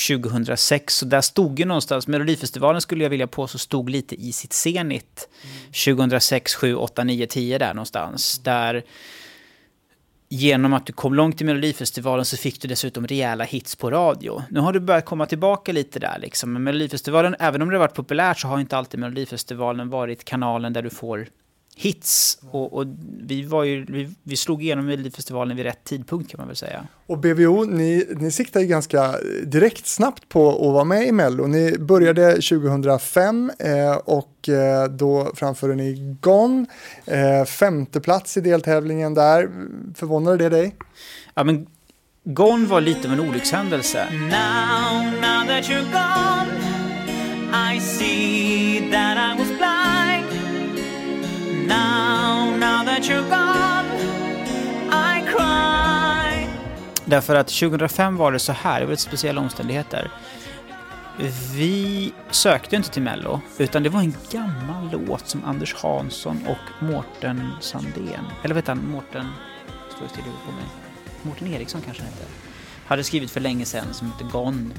2006. Så där stod ju någonstans, Melodifestivalen skulle jag vilja påstå stod lite i sitt senit. 2006, 7, 8, 9, 10 där någonstans. Där genom att du kom långt i Melodifestivalen så fick du dessutom rejäla hits på radio. Nu har du börjat komma tillbaka lite där liksom. Men Melodifestivalen, även om det har varit populärt så har inte alltid Melodifestivalen varit kanalen där du får hits. Och, och, vi, var ju, vi, vi slog igenom Melodifestivalen vid rätt tidpunkt kan man väl säga. Och BVO, ni, ni siktar ju ganska direkt snabbt på att vara med i Mello. Ni började 2005 eh, och eh, då framförde ni Gone. Eh, femte plats i deltävlingen där. Förvånade det dig? Ja, men Gone var lite av en olyckshändelse. Now, now that you're gone I cry Därför att 2005 var det så här, det var lite speciella omständigheter. Vi sökte inte till Mello, utan det var en gammal låt som Anders Hansson och Mårten Sandén, eller vet han, Mårten, står still på mig, Mårten Eriksson kanske han heter, hade skrivit för länge sedan som hette Gone.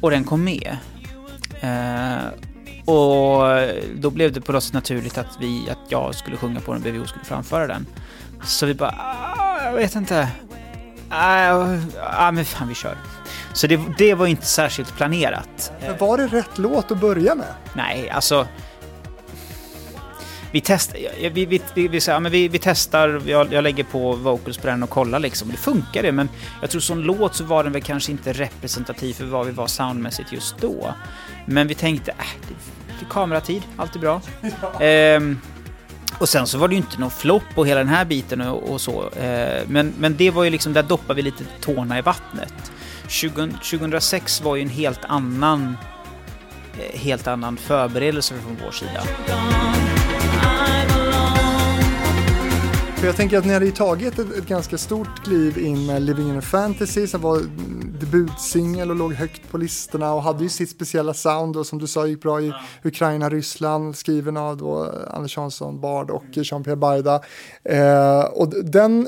Och den kom med. Uh, och då blev det på något sätt naturligt att, vi, att jag skulle sjunga på den, BVO skulle framföra den. Så vi bara, ah, jag vet inte. Ah, ah, men fan vi kör. Så det, det var inte särskilt planerat. Men var det rätt låt att börja med? Nej, alltså vi, test, vi, vi, vi, vi, ja, men vi, vi testar, jag, jag lägger på vocals på den och kollar liksom. Det funkar det, men jag tror som låt så var den väl kanske inte representativ för vad vi var soundmässigt just då. Men vi tänkte, äh, det, det kameratid, allt är bra. Ja. Ehm, och sen så var det ju inte någon flopp och hela den här biten och, och så. Ehm, men, men det var ju liksom, där doppade vi lite tårna i vattnet. 20, 2006 var ju en helt annan eh, helt annan förberedelse från vår sida. För jag tänker att ni hade ju tagit ett, ett, ganska stort kliv in med Living in a Fantasy som var debutsingel och låg högt på listorna och hade ju sitt speciella sound och som du sa gick bra i. Ukraina, Ryssland, skriven av då Anders Hansson Bard och mm. Jean-Pierre Barda. Eh, och den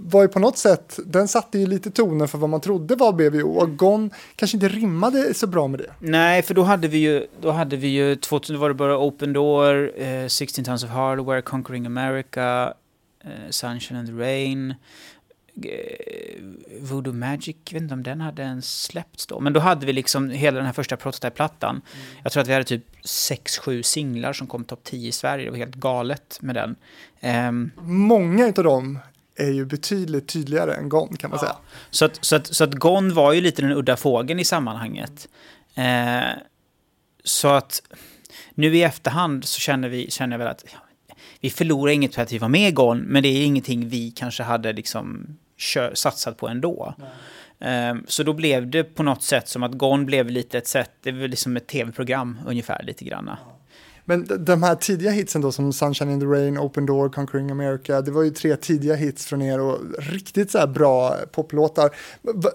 var ju på något sätt, den satte ju lite tonen för vad man trodde var BVO och Gon kanske inte rimmade så bra med det. Nej, för då hade vi ju, då hade vi ju 2000 var det bara Open Door, eh, 16 Tons of Hardware, Conquering America, Sunshine and the Rain, eh, Voodoo Magic, jag vet inte om den hade ens släppts då. Men då hade vi liksom hela den här första Prototype-plattan. Mm. Jag tror att vi hade typ 6-7 singlar som kom topp 10 i Sverige. Det var helt galet med den. Um, Många av dem är ju betydligt tydligare än Gone kan man ja. säga. Så att, så, att, så att Gone var ju lite den udda fågeln i sammanhanget. Eh, så att nu i efterhand så känner, vi, känner jag väl att ja, vi förlorar inget på att vi var med i GON, men det är ingenting vi kanske hade liksom kör, satsat på ändå. Um, så då blev det på något sätt som att Gone blev lite ett sätt, det var liksom ett tv-program ungefär lite granna. Men de här tidiga hitsen då som Sunshine in the Rain, Open Door, Conquering America, det var ju tre tidiga hits från er och riktigt så här bra poplåtar.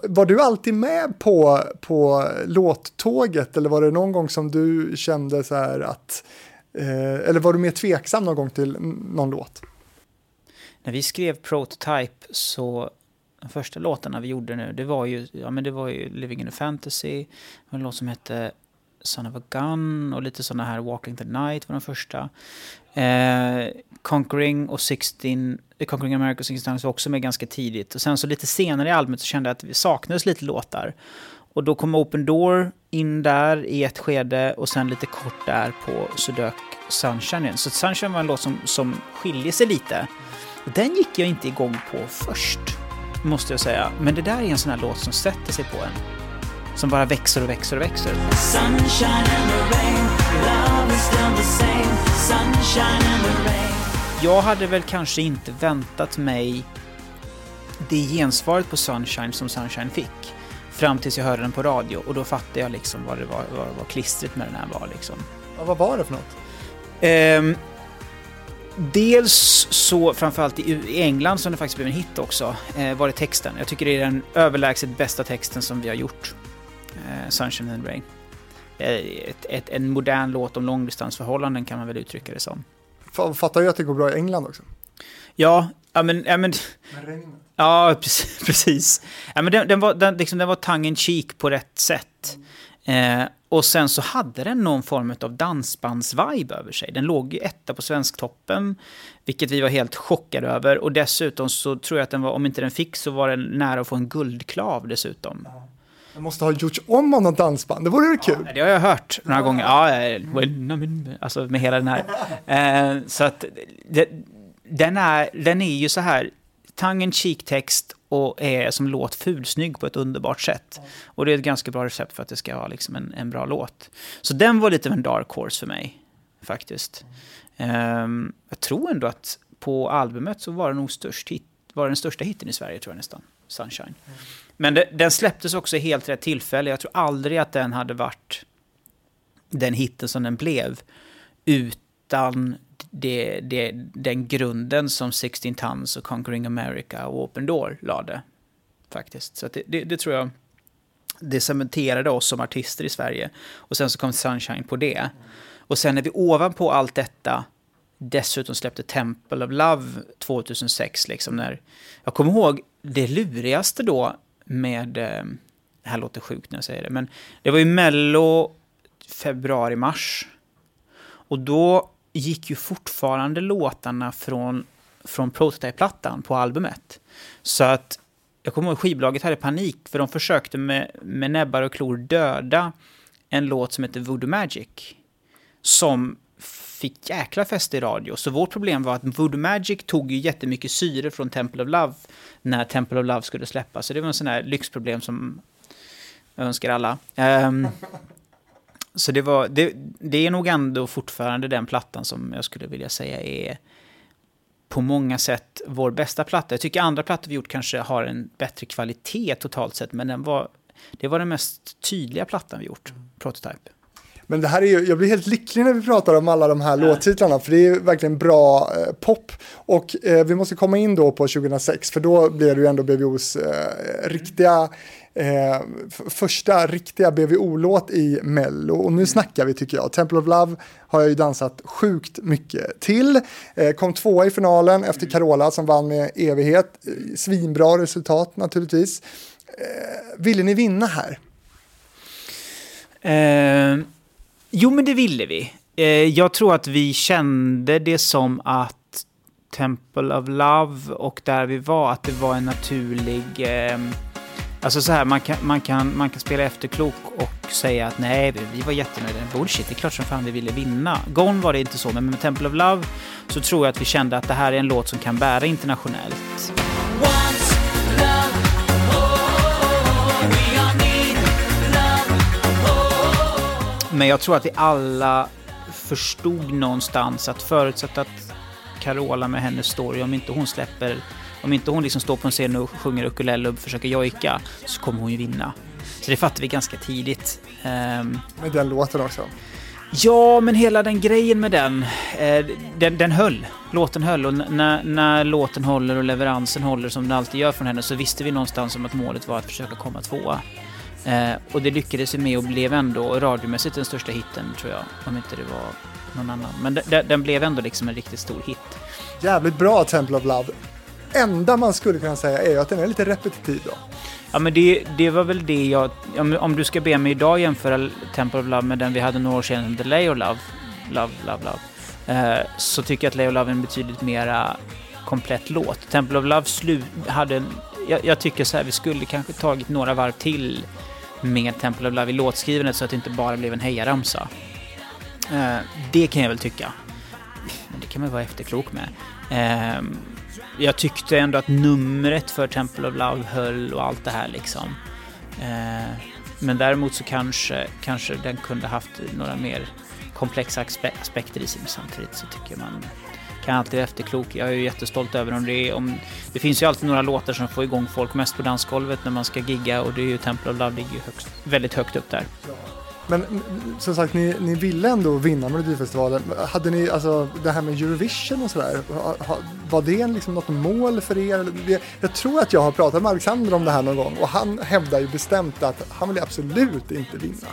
Var du alltid med på, på låttåget eller var det någon gång som du kände så här att, Eh, eller var du mer tveksam någon gång till någon låt? När vi skrev Prototype så de första låtarna vi gjorde nu, det var ju, ja, men det var ju Living in a Fantasy, en låt som hette Son of a Gun och lite sådana här Walking the Night var de första. Eh, Conquering och 16, eh, Conquering America och 16 var också med ganska tidigt. Och sen så lite senare i albumet så kände jag att vi saknades lite låtar. Och då kom Open Door in där i ett skede och sen lite kort där på så dök Sunshine igen. Så Sunshine var en låt som, som skiljer sig lite. Och den gick jag inte igång på först, måste jag säga. Men det där är en sån här låt som sätter sig på en som bara växer och växer och växer. Jag hade väl kanske inte väntat mig det gensvaret på Sunshine som Sunshine fick. Fram tills jag hörde den på radio och då fattade jag liksom vad det var, vad, vad klistret med den här var liksom. Ja, vad var det för något? Um, dels så, framförallt i England som det faktiskt blev en hit också, eh, var det texten. Jag tycker det är den överlägset bästa texten som vi har gjort eh, Sunshine and Rain. Eh, ett, ett, en modern låt om långdistansförhållanden kan man väl uttrycka det som. Fattar ju att det går bra i England också. Ja, ja men... Ja, men Ja, precis. precis. Ja, men den, den var, den, liksom, den var tongue in cheek på rätt sätt. Eh, och sen så hade den någon form av dansbandsvibe över sig. Den låg ju etta på Svensktoppen, vilket vi var helt chockade över. Och dessutom så tror jag att den var, om inte den fick så var den nära att få en guldklav dessutom. Det måste ha gjorts om av något dansband, det vore väl kul? Ja, det har jag hört några gånger. Ja, alltså med hela den här. Eh, så att det, den, är, den är ju så här, cheek text och är som låt fulsnygg på ett underbart sätt. Och det är ett ganska bra recept för att det ska vara liksom en, en bra låt. Så den var lite av en dark horse för mig, faktiskt. Um, jag tror ändå att på albumet så var det nog störst hit, var den största hitten i Sverige, tror jag nästan. Sunshine. Men det, den släpptes också i helt rätt tillfälle. Jag tror aldrig att den hade varit den hitten som den blev utan det, det, den grunden som 16 Tons och Conquering America och Open Door lade. Faktiskt. Så det, det, det, tror jag det cementerade oss som artister i Sverige. Och sen så kom Sunshine på det. Och sen när vi ovanpå allt detta dessutom släppte Temple of Love 2006. Liksom när, jag kommer ihåg det lurigaste då med... Eh, det här låter sjukt när jag säger det, men det var ju Mello februari, mars. Och då gick ju fortfarande låtarna från, från Prototype-plattan på albumet. Så att jag kommer ihåg skivbolaget hade panik för de försökte med, med näbbar och klor döda en låt som heter Voodoo Magic. Som fick jäkla fäste i radio. Så vårt problem var att Voodoo Magic tog ju jättemycket syre från Temple of Love när Temple of Love skulle släppas. Så det var en sån här lyxproblem som jag önskar alla. Um, så det, var, det, det är nog ändå fortfarande den plattan som jag skulle vilja säga är på många sätt vår bästa platta. Jag tycker andra plattor vi gjort kanske har en bättre kvalitet totalt sett, men den var, det var den mest tydliga plattan vi gjort, Prototype. Men det här är ju, jag blir helt lycklig när vi pratar om alla de här ja. låttitlarna, för det är verkligen bra eh, pop. Och eh, vi måste komma in då på 2006, för då blir det ju ändå BVOs eh, riktiga eh, första riktiga BVO-låt i Mello. Och nu snackar vi tycker jag. Temple of Love har jag ju dansat sjukt mycket till. Eh, kom tvåa i finalen efter Carola som vann med evighet. Eh, svinbra resultat naturligtvis. Eh, ville ni vinna här? Eh, jo, men det ville vi. Eh, jag tror att vi kände det som att Temple of Love och där vi var, att det var en naturlig eh, Alltså så här, man kan, man kan, man kan spela efterklok och säga att nej, vi var jättenöjda. Bullshit, det är klart som fan vi ville vinna. Gone var det inte så, men med Temple of Love så tror jag att vi kände att det här är en låt som kan bära internationellt. Men jag tror att vi alla förstod någonstans att förutsatt att Carola med hennes story, om inte hon släpper om inte hon liksom står på en scen och sjunger ukulele och försöker jojka så kommer hon ju vinna. Så det fattar vi ganska tidigt. Um, med den låten också? Ja, men hela den grejen med den, eh, den, den höll. Låten höll och när, när låten håller och leveransen håller som den alltid gör från henne så visste vi någonstans om att målet var att försöka komma tvåa. Eh, och det lyckades vi med och blev ändå radiomässigt den största hitten tror jag. Om inte det var någon annan. Men den, den blev ändå liksom en riktigt stor hit. Jävligt bra Temple of Love enda man skulle kunna säga är ju att den är lite repetitiv då. Ja men det, det var väl det jag... Om, om du ska be mig idag jämföra Temple of Love med den vi hade några år sedan, The Lay of Love, Love, Love, Love. Eh, så tycker jag att Lay of Love är en betydligt mera komplett låt. Temple of Love slu, hade en... Jag, jag, tycker så här, vi skulle kanske tagit några varv till med Temple of Love i låtskrivandet så att det inte bara blev en hejaramsa. Eh, det kan jag väl tycka. Men det kan man vara efterklok med. Eh, jag tyckte ändå att numret för Temple of Love höll och allt det här liksom. Eh, men däremot så kanske, kanske den kunde haft några mer komplexa aspekter i sig. Men samtidigt så tycker man kan alltid vara efterklok. Jag är ju jättestolt över om det är om... Det finns ju alltid några låtar som får igång folk mest på dansgolvet när man ska gigga och det är ju Temple of Love ligger ju högst, väldigt högt upp där. Men som sagt, ni, ni ville ändå vinna Melodifestivalen. Hade ni, alltså det här med Eurovision och sådär, var det liksom något mål för er? Jag tror att jag har pratat med Alexander om det här någon gång och han hävdar ju bestämt att han vill absolut inte vinna.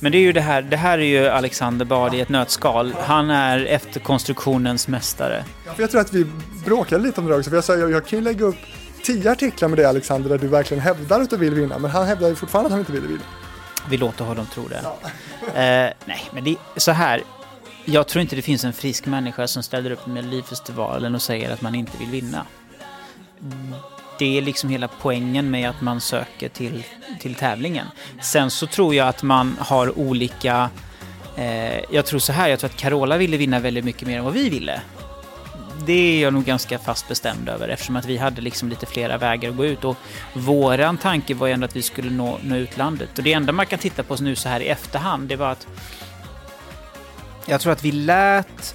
Men det är ju det här, det här är ju Alexander Bard i ett nötskal. Han är efterkonstruktionens mästare. Jag tror att vi bråkade lite om det också, för jag sa jag, jag kan ju lägga upp tio artiklar med det Alexander där du verkligen hävdar att du vill vinna, men han hävdar ju fortfarande att han inte vill vinna. Vi låter honom tro det. Eh, nej, men det är så här. Jag tror inte det finns en frisk människa som ställer upp med Melodifestivalen och säger att man inte vill vinna. Det är liksom hela poängen med att man söker till, till tävlingen. Sen så tror jag att man har olika... Eh, jag tror så här, jag tror att Carola ville vinna väldigt mycket mer än vad vi ville det är jag nog ganska fast bestämd över eftersom att vi hade liksom lite flera vägar att gå ut och våran tanke var ju ändå att vi skulle nå, nå utlandet och det enda man kan titta på nu så här i efterhand det var att jag tror att vi lät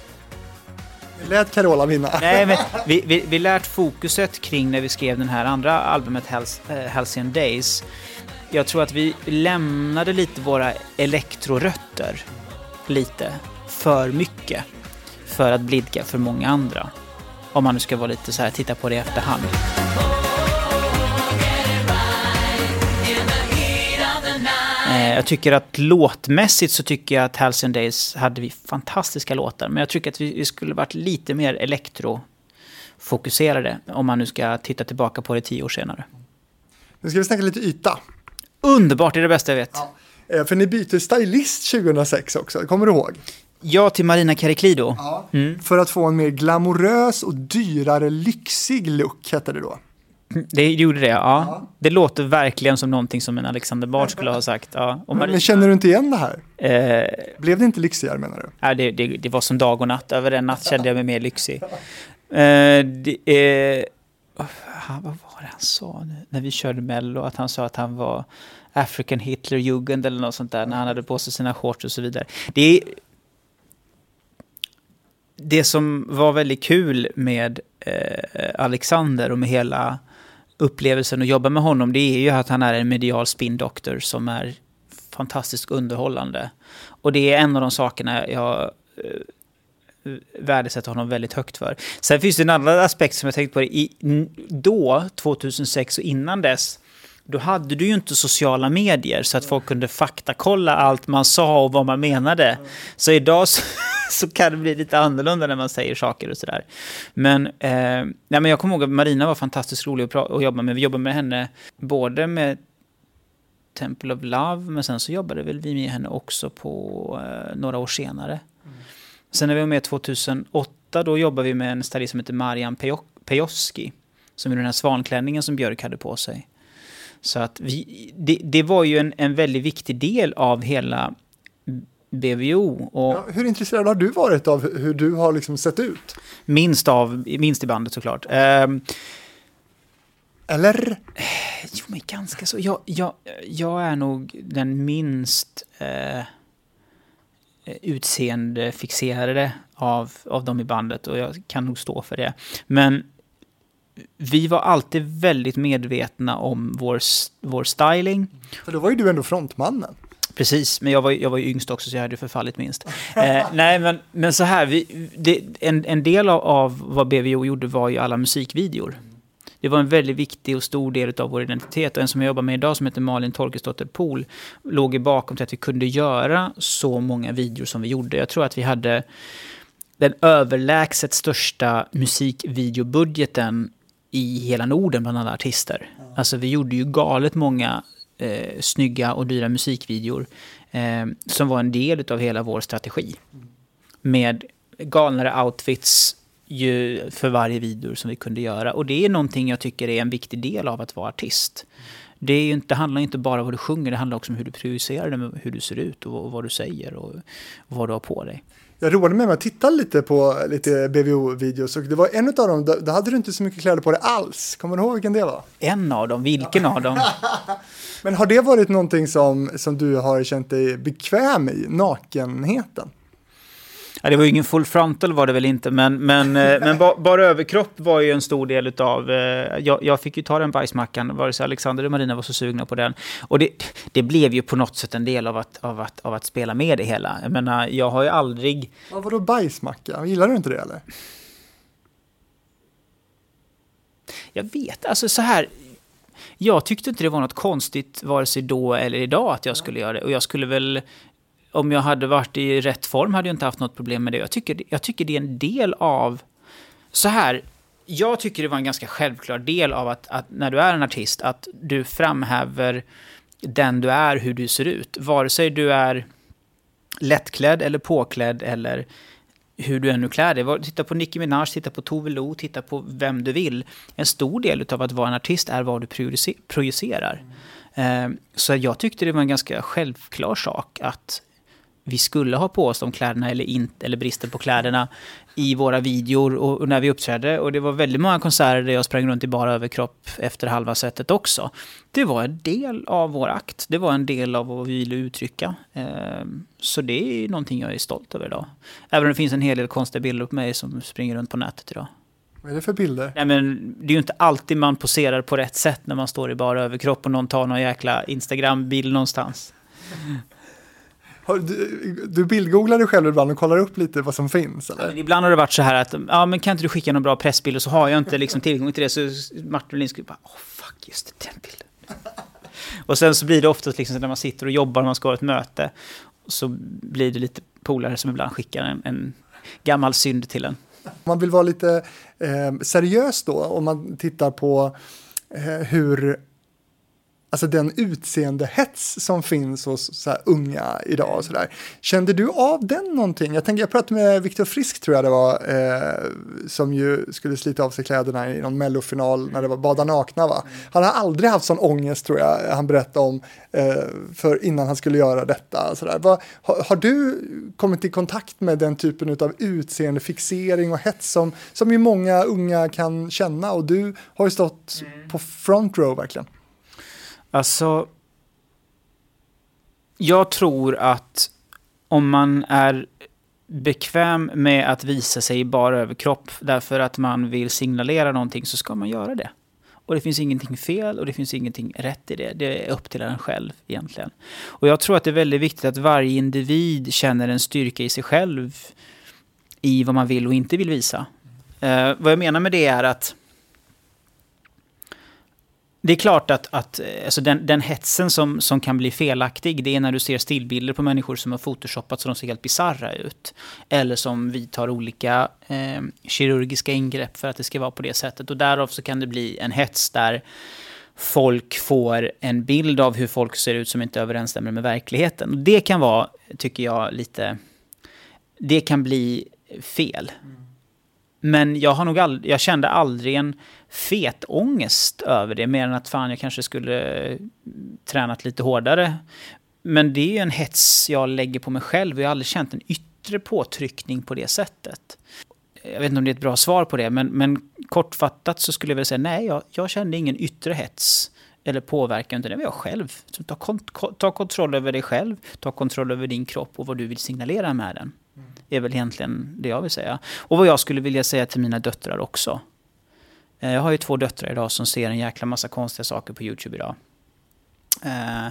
vi lät Carola vinna. Nej, men vi, vi, vi lät fokuset kring när vi skrev den här andra albumet Hals, äh, Halcyon Days. Jag tror att vi lämnade lite våra elektrorötter lite för mycket för att blidka för många andra. Om man nu ska vara lite så här, titta på det i efterhand. Eh, jag tycker att låtmässigt så tycker jag att Halcyon Days hade vi fantastiska låtar. Men jag tycker att vi skulle varit lite mer elektrofokuserade om man nu ska titta tillbaka på det tio år senare. Nu ska vi snacka lite yta. Underbart, det är det bästa jag vet. Ja. Eh, för ni byter stylist 2006 också, kommer du ihåg? Ja, till Marina Cariclido. Ja, mm. För att få en mer glamorös och dyrare lyxig look hette det då. Det gjorde det, ja. ja. Det låter verkligen som någonting som en Alexander Bard skulle ha sagt. Ja. Men, men, känner du inte igen det här? Eh, Blev det inte lyxigare menar du? Ja, det, det, det, var som dag och natt. Över en natt kände jag mig mer lyxig. Eh, det, eh, vad var det han sa nu? När vi körde Mello, att han sa att han var African Hitler Jugend eller något sånt där, när han hade på sig sina shorts och så vidare. Det är det som var väldigt kul med eh, Alexander och med hela upplevelsen att jobba med honom, det är ju att han är en medial spindoktor som är fantastiskt underhållande. Och det är en av de sakerna jag eh, värdesätter honom väldigt högt för. Sen finns det en annan aspekt som jag tänkt på. I, då, 2006 och innan dess, då hade du ju inte sociala medier så att folk kunde faktakolla allt man sa och vad man menade. Så idag så, så kan det bli lite annorlunda när man säger saker och sådär. Men, eh, nej, men jag kommer ihåg att Marina var fantastiskt rolig att, att jobba med. Vi jobbade med henne både med Temple of Love, men sen så jobbade väl vi med henne också på eh, några år senare. Mm. Sen när vi var med 2008, då jobbade vi med en stylist som heter Marian Pejoski, som är den här svanklänningen som Björk hade på sig. Så att vi, det, det var ju en, en väldigt viktig del av hela BVO. Och ja, hur intresserad har du varit av hur du har liksom sett ut? Minst, av, minst i bandet såklart. Um, Eller? Jo, men ganska så. Jag, jag, jag är nog den minst eh, utseendefixerade av, av dem i bandet och jag kan nog stå för det. Men vi var alltid väldigt medvetna om vår, vår styling. För då var ju du ändå frontmannen. Precis, men jag var, jag var ju yngst också så jag hade förfallit minst. eh, nej, men, men så här, vi, det, en, en del av, av vad BVO gjorde var ju alla musikvideor. Det var en väldigt viktig och stor del av vår identitet. Och en som jag jobbar med idag som heter Malin Torkesdotter Pool låg i bakom till att vi kunde göra så många videor som vi gjorde. Jag tror att vi hade den överlägset största musikvideobudgeten i hela Norden bland alla artister. Alltså vi gjorde ju galet många eh, snygga och dyra musikvideor eh, som var en del av hela vår strategi. Med galnare outfits ju för varje video som vi kunde göra. Och det är någonting jag tycker är en viktig del av att vara artist. Det, är inte, det handlar inte bara om vad du sjunger, det handlar också om hur du prioriterar det, hur du ser ut och vad du säger och, och vad du har på dig jag roade mig med att titta lite på lite BVO-videos och det var en av dem, då hade du inte så mycket kläder på dig alls. Kommer du ihåg vilken det var? En av dem, vilken av dem? Men har det varit någonting som, som du har känt dig bekväm i, nakenheten? Ja, det var ju ingen full frontal var det väl inte, men, men, eh, men ba, bara överkropp var ju en stor del av... Eh, jag, jag, fick ju ta den bajsmackan, vare sig Alexander och Marina var så sugna på den. Och det, det blev ju på något sätt en del av att, av, att, av att spela med det hela. Jag menar, jag har ju aldrig... Ja, vadå bajsmacka? Gillar du inte det eller? Jag vet, alltså så här... Jag tyckte inte det var något konstigt vare sig då eller idag att jag skulle göra det. Och jag skulle väl om jag hade varit i rätt form hade jag inte haft något problem med det. Jag tycker, jag tycker det är en del av... Så här, jag tycker det var en ganska självklar del av att, att när du är en artist, att du framhäver den du är, hur du ser ut. Vare sig du är lättklädd eller påklädd eller hur du ännu klär dig. Titta på Nicki Minaj, titta på Tove Lo, titta på vem du vill. En stor del av att vara en artist är vad du projicerar. Mm. Så jag tyckte det var en ganska självklar sak att vi skulle ha på oss de kläderna eller, inte, eller bristen på kläderna i våra videor och, och, när vi uppträdde. Och det var väldigt många konserter där jag sprang runt i bara överkropp efter halva sättet också. Det var en del av vår akt. Det var en del av vad vi ville uttrycka. Eh, så det är någonting jag är stolt över idag. Även om det finns en hel del konstiga bilder på mig som springer runt på nätet idag. Vad är det för bilder? Nej, men det är ju inte alltid man poserar på rätt sätt när man står i bara överkropp och någon tar någon jäkla Instagram-bild någonstans. Du, du bildgooglar dig själv ibland och kollar upp lite vad som finns? Eller? Ja, ibland har det varit så här att, ja men kan inte du skicka någon bra pressbild och så har jag inte liksom tillgång till det. Så Martin Lindskog bara, åh oh, fuck, just det, den bilden. och sen så blir det oftast liksom när man sitter och jobbar och man ska ha ett möte. Så blir det lite polare som ibland skickar en, en gammal synd till en. Man vill vara lite eh, seriös då, om man tittar på eh, hur alltså den utseendehets som finns hos så här, unga idag och så där. Kände du av den någonting? Jag tänkte, jag pratade med Viktor Frisk tror jag det var, eh, som ju skulle slita av sig kläderna i någon mellofinal när det var Bada nakna va? Han har aldrig haft sån ångest tror jag, han berättade om, eh, för innan han skulle göra detta. Så där. Va, har, har, du kommit i kontakt med den typen av utseendefixering och hets som, som ju många unga kan känna och du har ju stått mm. på front row verkligen. Alltså, jag tror att om man är bekväm med att visa sig i bara överkropp därför att man vill signalera någonting så ska man göra det. och det finns ingenting fel och det finns ingenting rätt i det. Det är upp till en själv egentligen. Och jag tror att det är väldigt viktigt att varje individ känner en styrka i sig själv i vad man vill och inte vill visa. Eh, vad jag menar med det är att det är klart att, att eh, alltså den, den hetsen som, som kan bli felaktig, det är när du ser stillbilder på människor som har photoshopat så de ser helt bizarra ut. Eller som vidtar olika eh, kirurgiska ingrepp för att det ska vara på det sättet. Och därav så kan det bli en hets där folk får en bild av hur folk ser ut som inte överensstämmer med verkligheten. Och det kan vara, tycker jag, lite... Det kan bli fel. Mm. Men jag, har nog ald- jag kände aldrig en fet ångest över det, mer än att fan jag kanske skulle eh, tränat lite hårdare. Men det är ju en hets jag lägger på mig själv och jag har aldrig känt en yttre påtryckning på det sättet. Jag vet inte om det är ett bra svar på det, men, men kortfattat så skulle jag vilja säga nej, jag, jag kände ingen yttre hets eller påverkan, utan det var jag själv. Så ta, ta kontroll över dig själv, ta kontroll över din kropp och vad du vill signalera med den. Är väl egentligen det jag vill säga. Och vad jag skulle vilja säga till mina döttrar också. Eh, jag har ju två döttrar idag som ser en jäkla massa konstiga saker på YouTube idag. Eh,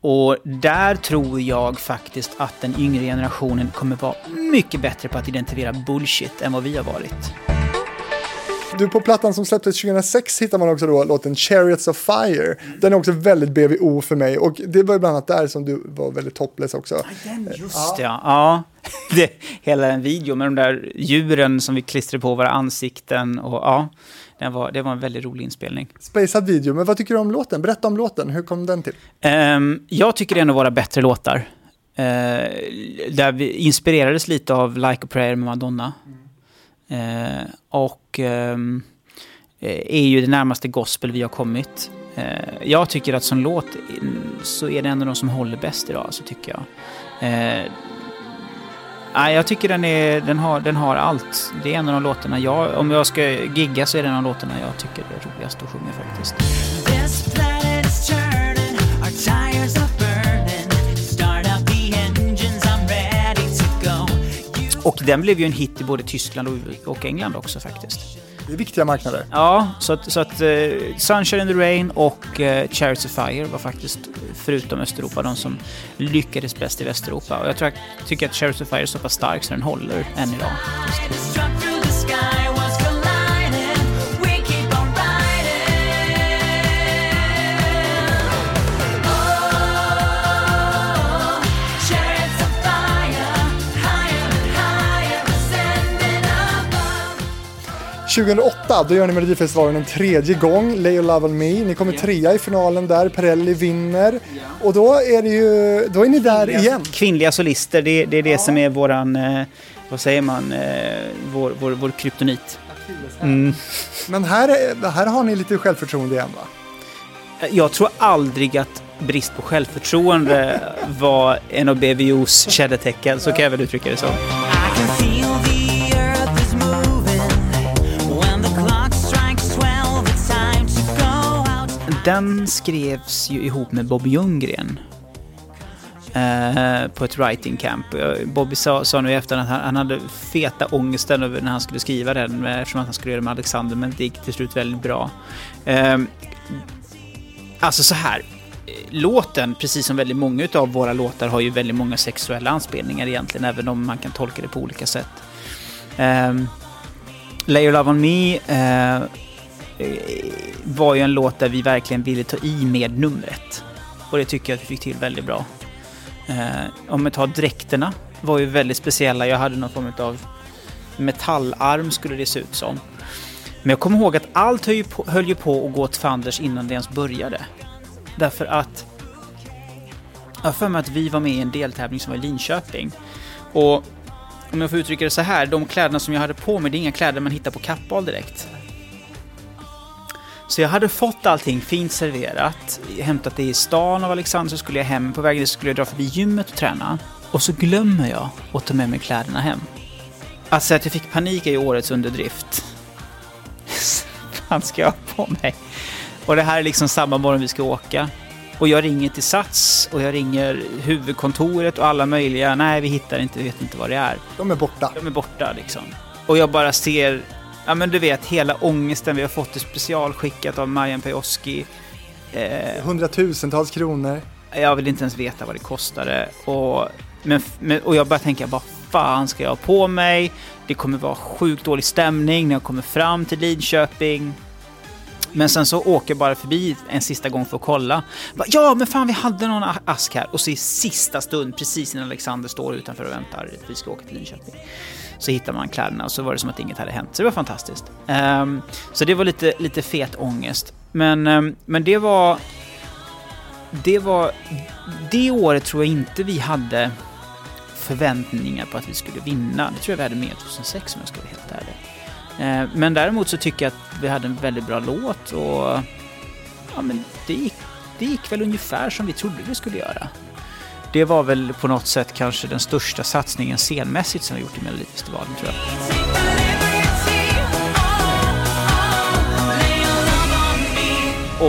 och där tror jag faktiskt att den yngre generationen kommer vara mycket bättre på att identifiera bullshit än vad vi har varit. Du, på plattan som släpptes 2006 hittar man också då låten Chariots of Fire. Den är också väldigt BVO för mig och det var bland annat där som du var väldigt topless också. just ja. ja. ja. Det, hela en video med de där djuren som vi klistrade på våra ansikten och ja. Den var, det var en väldigt rolig inspelning. Spacad video, men vad tycker du om låten? Berätta om låten, hur kom den till? Um, jag tycker det är en av våra bättre låtar. Uh, där vi inspirerades lite av Like a Prayer med Madonna. Mm. Eh, och ehm, eh, är ju det närmaste gospel vi har kommit. Eh, jag tycker att som låt mm, så är det en av de som håller bäst idag, så tycker jag. Nej, jag tycker den, är, den, har, den har allt. Det är en av de låtarna jag, om jag ska gigga så är det en av de låtarna jag tycker är roligast att sjunga faktiskt. Och den blev ju en hit i både Tyskland och England också faktiskt. Det är viktiga marknader. Ja, så att, så att uh, Sunshine in the Rain och uh, Chariots of Fire var faktiskt, förutom Östeuropa, de som lyckades bäst i Västeuropa. Och jag tror, jag tycker att Chariots of Fire är så pass stark så den håller än idag. – 2008, då gör ni Melodifestivalen en tredje gång, Lay Your Love On Me. Ni kommer trea i finalen där, Perelli vinner. Och då är, det ju, då är ni där kvinnliga, igen. Kvinnliga solister, det, det är det ja. som är våran, eh, vad säger man, eh, vår, vår, vår kryptonit. Mm. Men här, här har ni lite självförtroende igen va? Jag tror aldrig att brist på självförtroende var en av BVOs kännetecken, så kan jag väl uttrycka det så. Den skrevs ju ihop med Bobby Ljunggren. Eh, på ett writing camp. Bobby sa, sa nu i efterhand att han, han hade feta ångesten över när han skulle skriva den eh, eftersom att han skulle göra det med Alexander men det gick till slut väldigt bra. Eh, alltså så här. Eh, låten, precis som väldigt många av våra låtar, har ju väldigt många sexuella anspelningar egentligen, även om man kan tolka det på olika sätt. Um, Lay Your Love On Me uh, Eh, var ju en låt där vi verkligen ville ta i med numret. Och det tycker jag att vi fick till väldigt bra. Eh, om vi tar dräkterna var ju väldigt speciella. Jag hade någon form av metallarm skulle det se ut som. Men jag kommer ihåg att allt höll ju på, höll ju på att gå åt fanders innan det ens började. Därför att jag har för mig att vi var med i en deltävling som var i Linköping. Och om jag får uttrycka det så här, de kläderna som jag hade på mig, det är inga kläder man hittar på Kappahl direkt. Så jag hade fått allting fint serverat, hämtat det i stan av Alexander, så skulle jag hem. På vägen skulle jag dra förbi gymmet och träna. Och så glömmer jag att ta med mig kläderna hem. Alltså att jag fick panik i årets underdrift. Vad ska jag ha på mig? Och det här är liksom samma morgon vi ska åka. Och jag ringer till Sats och jag ringer huvudkontoret och alla möjliga. Nej, vi hittar inte, vi vet inte vad det är. De är borta. De är borta liksom. Och jag bara ser ja men du vet, hela ångesten. Vi har fått det specialskickat av Marian Pejoski. Eh, Hundratusentals kronor. Jag vill inte ens veta vad det kostade. Och, men, men, och jag bara tänka, vad fan ska jag ha på mig? Det kommer vara sjukt dålig stämning när jag kommer fram till Lidköping. Men sen så åker jag bara förbi en sista gång för att kolla. Ja, men fan vi hade någon ask här. Och så i sista stund, precis innan Alexander står utanför och väntar, vi ska åka till Linköping. Så hittade man kläderna och så var det som att inget hade hänt. Så det var fantastiskt. Um, så det var lite, lite fet ångest. Men, um, men det var... Det var... Det året tror jag inte vi hade förväntningar på att vi skulle vinna. Det tror jag vi hade med 2006 om jag ska vara helt ärlig. Ehm, men däremot så tycker jag att vi hade en väldigt bra låt och ja, men det, gick, det gick väl ungefär som vi trodde det skulle göra. Det var väl på något sätt kanske den största satsningen scenmässigt som vi gjort i Melodifestivalen tror jag.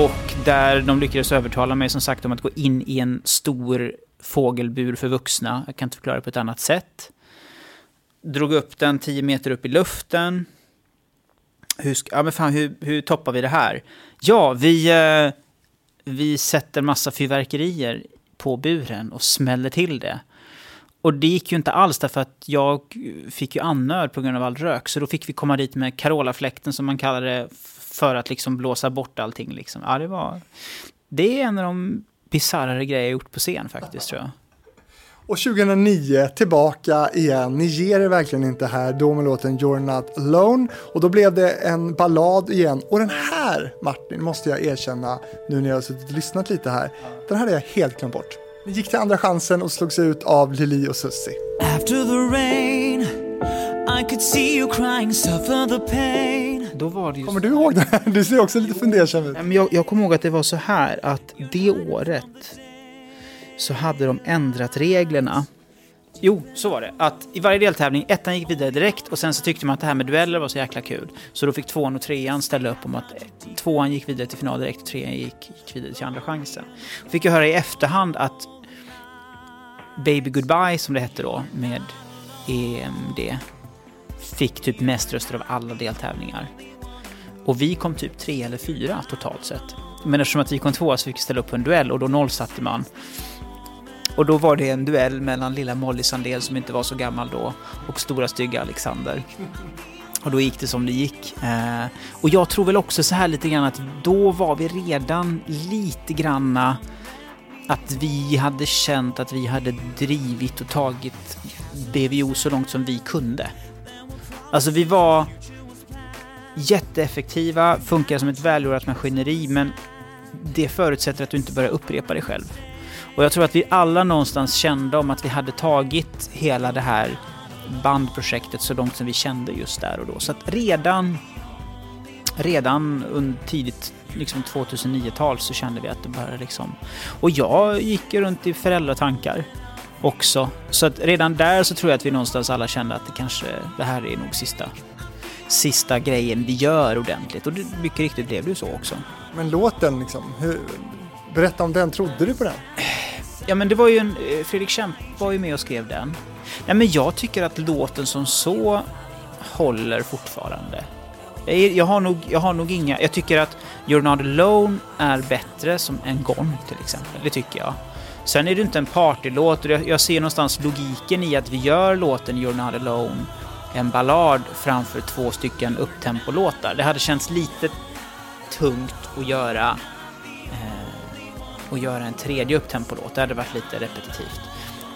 Och där de lyckades övertala mig som sagt om att gå in i en stor fågelbur för vuxna. Jag kan inte förklara det på ett annat sätt. Drog upp den 10 meter upp i luften hur, ja, men fan, hur, hur toppar vi det här? Ja, vi, eh, vi sätter massa fyrverkerier på buren och smäller till det. Och det gick ju inte alls därför att jag fick ju annöd på grund av all rök. Så då fick vi komma dit med Carola-fläkten som man kallar det för att liksom blåsa bort allting. Liksom. Ja, det, var, det är en av de bisarrare grejer jag gjort på scen faktiskt tror jag. Och 2009 tillbaka igen. Ni ger er verkligen inte här, då med låten You're Not Alone. Och då blev det en ballad igen. Och den här, Martin, måste jag erkänna nu när jag har suttit och lyssnat lite här. Den hade jag helt glömt bort. Ni gick till andra chansen och slogs ut av Lili och Susie. After the rain I could see you crying, suffer the pain. Då var det just... Kommer du ihåg det? Du ser också lite fundersam ut. Jag, jag kommer ihåg att det var så här att det året så hade de ändrat reglerna. Jo, så var det. Att i varje deltävling, ettan gick vidare direkt och sen så tyckte man att det här med dueller var så jäkla kul. Så då fick tvåan och trean ställa upp om att tvåan gick vidare till final direkt och trean gick, gick vidare till andra chansen. Fick jag höra i efterhand att Baby Goodbye, som det hette då, med EMD, fick typ mest röster av alla deltävlingar. Och vi kom typ tre eller fyra totalt sett. Men eftersom att vi kom tvåa så fick vi ställa upp på en duell och då nollsatte man. Och då var det en duell mellan lilla Molly Sandell som inte var så gammal då och stora stygga Alexander. Och då gick det som det gick. Eh, och jag tror väl också så här lite grann att då var vi redan lite granna att vi hade känt att vi hade drivit och tagit BVO så långt som vi kunde. Alltså vi var jätteeffektiva, funkar som ett välgjort maskineri, men det förutsätter att du inte börjar upprepa dig själv. Och jag tror att vi alla någonstans kände om att vi hade tagit hela det här bandprojektet så långt som vi kände just där och då. Så att redan, redan under tidigt liksom 2009-tal så kände vi att det började liksom... Och jag gick runt i föräldratankar också. Så att redan där så tror jag att vi någonstans alla kände att det kanske, det här är nog sista, sista grejen vi gör ordentligt. Och det, mycket riktigt blev det ju så också. Men låten liksom, hur, berätta om den, trodde du på den? Ja men det var ju en, eh, Fredrik Kemp var ju med och skrev den. Nej men jag tycker att låten som så håller fortfarande. Jag har nog, jag har nog inga, jag tycker att You're Not Alone är bättre som en Gone till exempel, det tycker jag. Sen är det inte en partylåt och jag ser någonstans logiken i att vi gör låten You're Not Alone en ballad framför två stycken upptempolåtar. Det hade känts lite tungt att göra eh, och göra en tredje upptempolåt. Det hade varit lite repetitivt.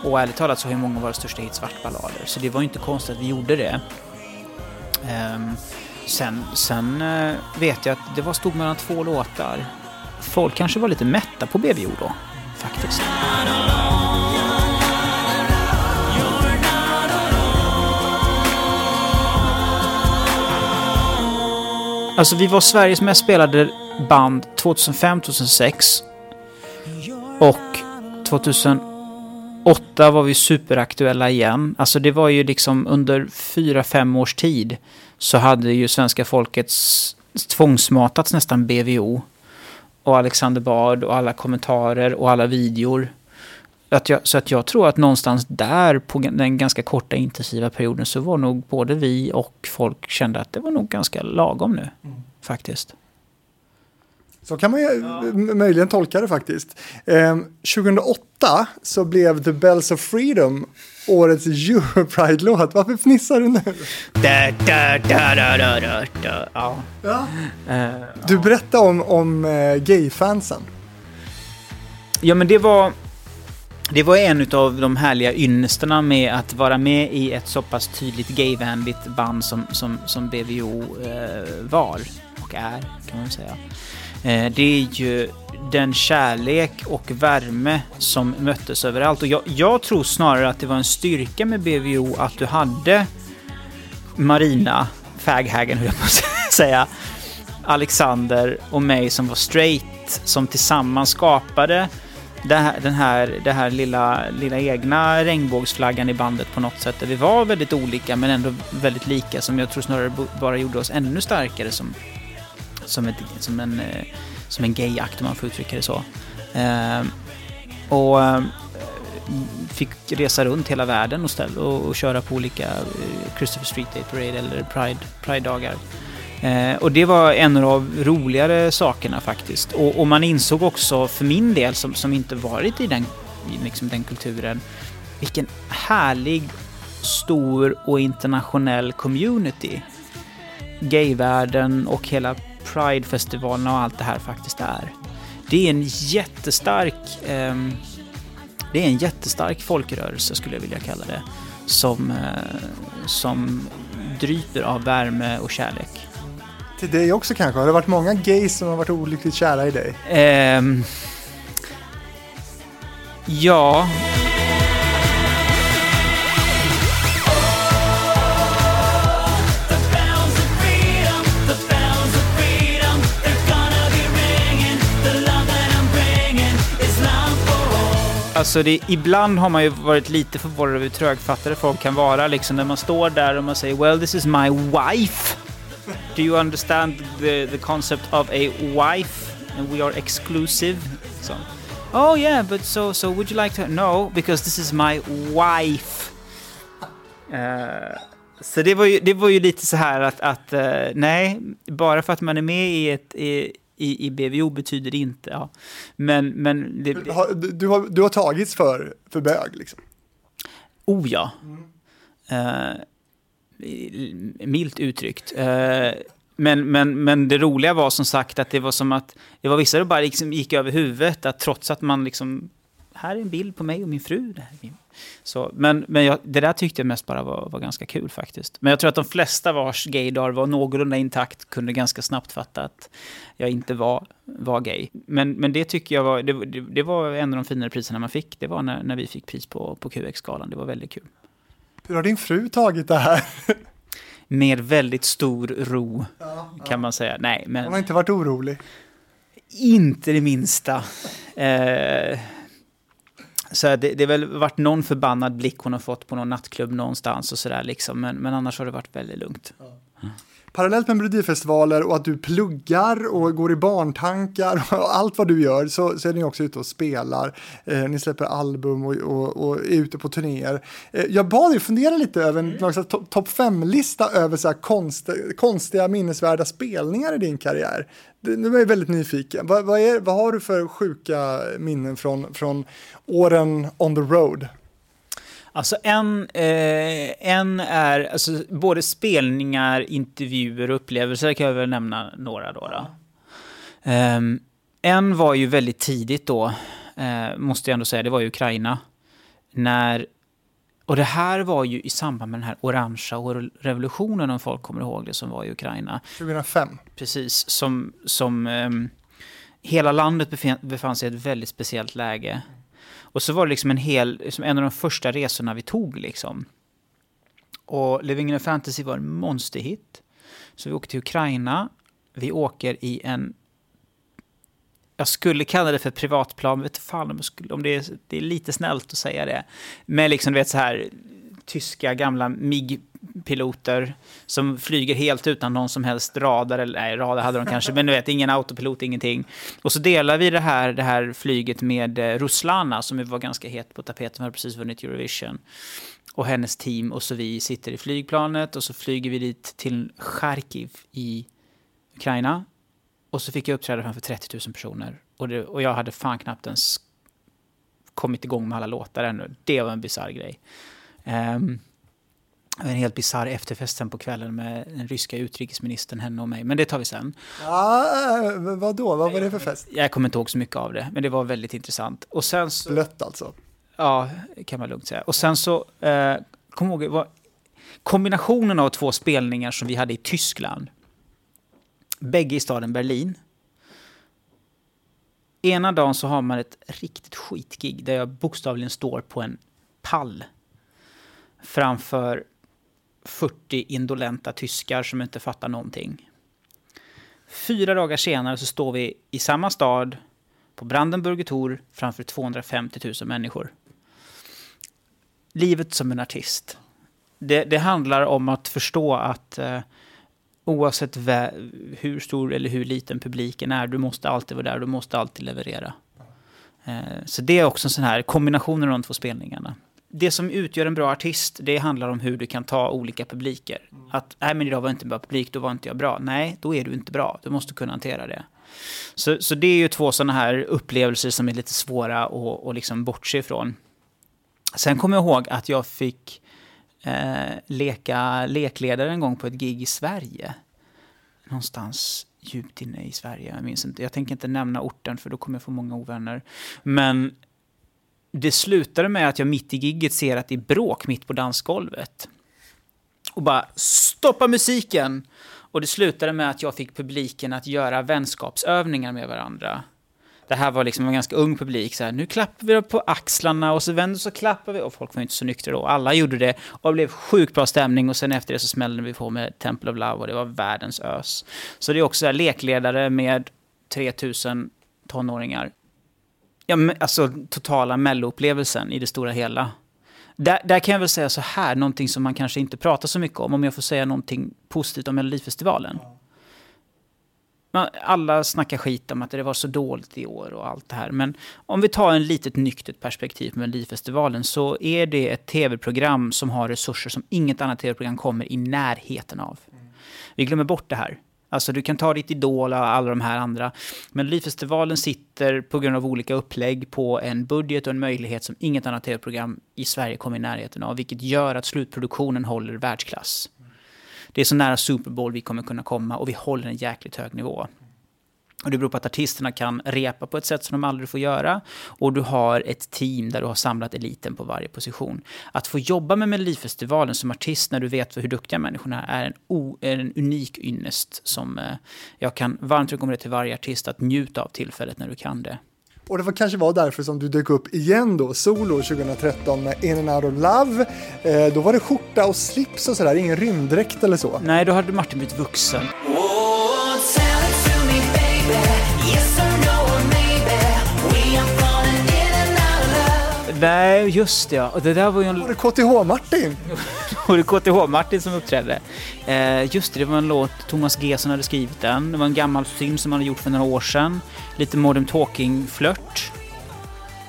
Och ärligt talat så har ju många av våra största hits varit ballader, så det var ju inte konstigt att vi gjorde det. Um, sen sen uh, vet jag att det var stod mellan två låtar. Folk kanske var lite mätta på BBO då, faktiskt. Alltså vi var Sveriges mest spelade band 2005-2006 och 2008 var vi superaktuella igen. Alltså det var ju liksom under fyra, fem års tid så hade ju svenska folket tvångsmatats nästan BVO. Och Alexander Bard och alla kommentarer och alla videor. Att jag, så att jag tror att någonstans där på den ganska korta intensiva perioden så var nog både vi och folk kände att det var nog ganska lagom nu. Mm. Faktiskt. Så kan man ju ja. möjligen tolka det faktiskt. Eh, 2008 så blev The Bells of Freedom årets Europride-låt. Varför fnissar du nu? Da, da, da, ja. ja. Uh, du berättade om, om uh, gayfansen. Ja, men det var... Det var en av de härliga ynnesterna med att vara med i ett så pass tydligt gayvänligt band som, som, som BVO eh, var och är, kan man säga. Eh, det är ju den kärlek och värme som möttes överallt. Och jag, jag, tror snarare att det var en styrka med BVO att du hade Marina, Faghagen höll jag på att säga, Alexander och mig som var straight, som tillsammans skapade det här, den här, det här lilla, lilla egna regnbågsflaggan i bandet på något sätt. Där vi var väldigt olika men ändå väldigt lika som jag tror snarare bara gjorde oss ännu starkare som, som, ett, som en, eh, som en gayakt om man får uttrycka det så. Ehm, och ehm, fick resa runt hela världen och, ställa, och, och köra på olika eh, Christopher Street Day Parade eller Pride, Pride-dagar. Eh, och det var en av de roligare sakerna faktiskt. Och, och, man insåg också, för min del som, som inte varit i den, liksom den kulturen, vilken härlig, stor och internationell community gayvärlden och hela Pride-festivalen och allt det här faktiskt är. Det är en jättestark, eh, det är en jättestark folkrörelse skulle jag vilja kalla det, som, eh, som dryper av värme och kärlek till dig också kanske? Har det varit många gays som har varit olyckligt kära i dig? Um, ja. Alltså det, ibland har man ju varit lite förvånad över hur trögfattade folk kan vara. Liksom när man står där och man säger “Well, this is my wife” do you understand the, the concept of a wife and we are exclusive? So, oh yeah, but so so would you like to? No, because this is my wife. Uh, så det var, ju, det var ju lite så här att, att uh, nej, bara för att man är med i ett i, i, i BVO betyder det inte, ja. Men, men det, du, har, du, har, du har tagits för, för bög liksom? Oh ja. Mm. Uh, milt uttryckt. Eh, men, men, men det roliga var som sagt att det var som att det var vissa som bara liksom gick över huvudet, att trots att man liksom, här är en bild på mig och min fru. Så, men men jag, det där tyckte jag mest bara var, var ganska kul faktiskt. Men jag tror att de flesta vars gaydar var någorlunda intakt kunde ganska snabbt fatta att jag inte var, var gay. Men, men det tycker jag var, det, det, var en av de finare priserna man fick. Det var när, när vi fick pris på, på QX-skalan. Det var väldigt kul. Hur har din fru tagit det här? Med väldigt stor ro, ja, kan ja. man säga. Nej, men... Hon har inte varit orolig? Inte det minsta. Eh, så det, det har väl varit någon förbannad blick hon har fått på någon nattklubb någonstans och sådär liksom. Men, men annars har det varit väldigt lugnt. Ja. Parallellt med Melodifestivaler och att du pluggar och går i barntankar och allt vad du gör så, så är ni också ute och spelar. Eh, ni släpper album och, och, och, är ute på turnéer. Eh, jag bad dig fundera lite över en mm. topp top fem-lista över så konst, konstiga minnesvärda spelningar i din karriär. Nu är jag väldigt nyfiken. Vad, vad, är, vad har du för sjuka minnen från, från åren on the road? Alltså en, eh, en är alltså, både spelningar, intervjuer och upplevelser kan jag väl nämna några då. då. Eh, en var ju väldigt tidigt då, eh, måste jag ändå säga, det var ju Ukraina. När, och det här var ju i samband med den här orangea revolutionen, om folk kommer ihåg det, som var i Ukraina. 2005. Precis, som, som ehm, hela landet befann, befann sig i ett väldigt speciellt läge. Och så var det liksom en hel, liksom en av de första resorna vi tog liksom. Och Living in a Fantasy var en monsterhit. Så vi åker till Ukraina. Vi åker i en... Jag skulle kalla det för privatplan, vet fan om, skulle, om det, är, det är lite snällt att säga det. Med liksom, du vet så här tyska gamla MIG piloter som flyger helt utan någon som helst radar, eller nej, radar hade de kanske, men du vet, ingen autopilot, ingenting. Och så delar vi det här, det här flyget med eh, Ruslana som var ganska het på tapeten, har precis vunnit Eurovision. Och hennes team och så vi sitter i flygplanet och så flyger vi dit till Charkiv i Ukraina. Och så fick jag uppträda framför 30 000 personer. Och, det, och jag hade fan knappt ens kommit igång med alla låtar ännu. Det var en bisarr grej. Um, en helt bisarr efterfest sen på kvällen med den ryska utrikesministern, henne och mig. Men det tar vi sen. Ja, vad då? Vad var det för fest? Jag kommer inte ihåg så mycket av det, men det var väldigt intressant. Och sen så... Blött alltså? Ja, kan man lugnt säga. Och sen så, eh, kom ihåg, var kombinationen av två spelningar som vi hade i Tyskland, bägge i staden Berlin. Ena dagen så har man ett riktigt skitgig där jag bokstavligen står på en pall framför 40 indolenta tyskar som inte fattar någonting. Fyra dagar senare så står vi i samma stad på Brandenburger Tor framför 250 000 människor. Livet som en artist. Det, det handlar om att förstå att eh, oavsett hur stor eller hur liten publiken är, du måste alltid vara där, du måste alltid leverera. Eh, så det är också en sån här kombination av de två spelningarna det som utgör en bra artist, det handlar om hur du kan ta olika publiker. Mm. Att, nej men idag var inte bra publik, då var inte jag bra. Nej, då är du inte bra. Du måste kunna hantera det. Så, så det är ju två sådana här upplevelser som är lite svåra att, att liksom bortse ifrån. Sen kommer jag ihåg att jag fick eh, leka lekledare en gång på ett gig i Sverige. Någonstans djupt inne i Sverige, jag minns inte. Jag tänker inte nämna orten för då kommer jag få många ovänner. Men det slutade med att jag mitt i gigget ser att det är bråk mitt på dansgolvet. Och bara stoppa musiken! Och det slutade med att jag fick publiken att göra vänskapsövningar med varandra. Det här var liksom en ganska ung publik. Så här, nu klappar vi på axlarna och så vänder så klappar vi. Och folk var inte så nyktra då. Alla gjorde det och det blev sjukt bra stämning. Och sen efter det så smällde vi på med Temple of Love och det var världens ös. Så det är också här, lekledare med 3000 tonåringar ja, alltså totala melloupplevelsen i det stora hela. Där, där, kan jag väl säga så här, någonting som man kanske inte pratar så mycket om, om jag får säga någonting positivt om Melodifestivalen. Alla snackar skit om att det var så dåligt i år och allt det här. Men om vi tar en litet nyktert perspektiv på Melodifestivalen så är det ett tv-program som har resurser som inget annat tv-program kommer i närheten av. Vi glömmer bort det här. Alltså du kan ta ditt Idol och alla de här andra. Men Melodifestivalen sitter på grund av olika upplägg på en budget och en möjlighet som inget annat tv-program i Sverige kommer i närheten av. Vilket gör att slutproduktionen håller världsklass. Det är så nära Super Bowl vi kommer kunna komma och vi håller en jäkligt hög nivå. Och det beror på att artisterna kan repa på ett sätt som de aldrig får göra. Och du har ett team där du har samlat eliten på varje position. Att få jobba med Melodifestivalen som artist när du vet hur duktiga människorna är, är en, o, är en unik ynnest som eh, jag kan varmt rekommendera till varje artist att njuta av tillfället när du kan det. Och det var kanske var därför som du dök upp igen då, solo 2013 med In and Out of Love. Eh, då var det skjorta och slips och sådär, ingen rymddräkt eller så. Nej, då hade Martin blivit vuxen. Nej, just det. Ja. det där var ju en... Var det KTH-Martin? var det KTH-Martin som uppträdde? Eh, just det, det var en låt Thomas Gesson hade skrivit den. Det var en gammal film som han hade gjort för några år sedan. Lite modern talking-flört.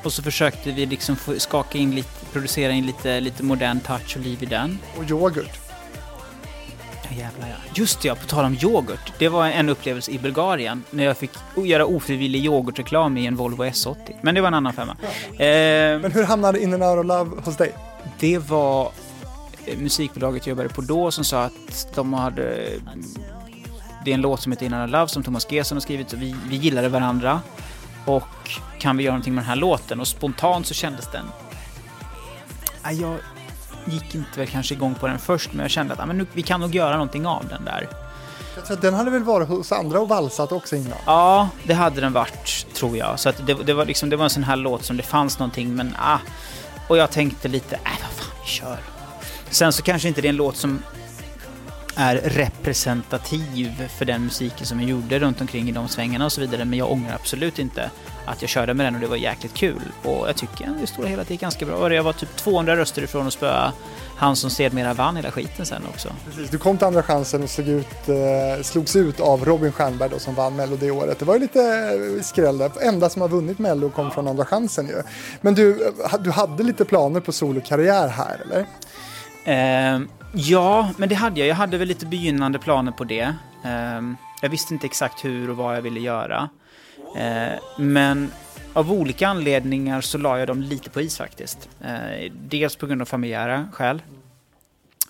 Och så försökte vi liksom skaka in lite, producera in lite, lite modern touch och liv i den. Och yoghurt jävlar ja. Just ja, på tal om yoghurt. Det var en upplevelse i Bulgarien när jag fick göra ofrivillig yoghurtreklam i en Volvo S80. Men det var en annan femma. Ja. Eh, Men hur hamnade In and Out of Love hos dig? Det var eh, musikbolaget jag jobbade på då som sa att de hade... Det är en låt som heter In and Out of Love som Thomas Gesson har skrivit. Vi, vi gillade varandra. Och kan vi göra någonting med den här låten? Och spontant så kändes den... Jag, gick inte väl kanske igång på den först, men jag kände att ah, men nu, vi kan nog göra någonting av den där. Så den hade väl varit hos andra och valsat också innan? Ja, det hade den varit, tror jag. Så att det, det, var liksom, det var en sån här låt som det fanns någonting, men ah. Och jag tänkte lite, äh vad fan, vi kör. Sen så kanske inte det är en låt som är representativ för den musiken som jag gjorde runt omkring i de svängarna och så vidare. Men jag ångrar absolut inte att jag körde med den och det var jäkligt kul. Och jag tycker i det stora hela det gick ganska bra. Jag var typ 200 röster ifrån att spöa han som sedermera vann hela skiten sen också. Precis, du kom till andra chansen och slog ut, eh, slogs ut av Robin Stjernberg då, som vann Mello det året. Det var ju lite eh, skräll där. Enda som har vunnit Mello kom från andra chansen ju. Men du, eh, du hade lite planer på solokarriär här eller? Eh, ja, men det hade jag. Jag hade väl lite begynnande planer på det. Ehm, jag visste inte exakt hur och vad jag ville göra. Ehm, men av olika anledningar så la jag dem lite på is faktiskt. Ehm, dels på grund av familjära skäl.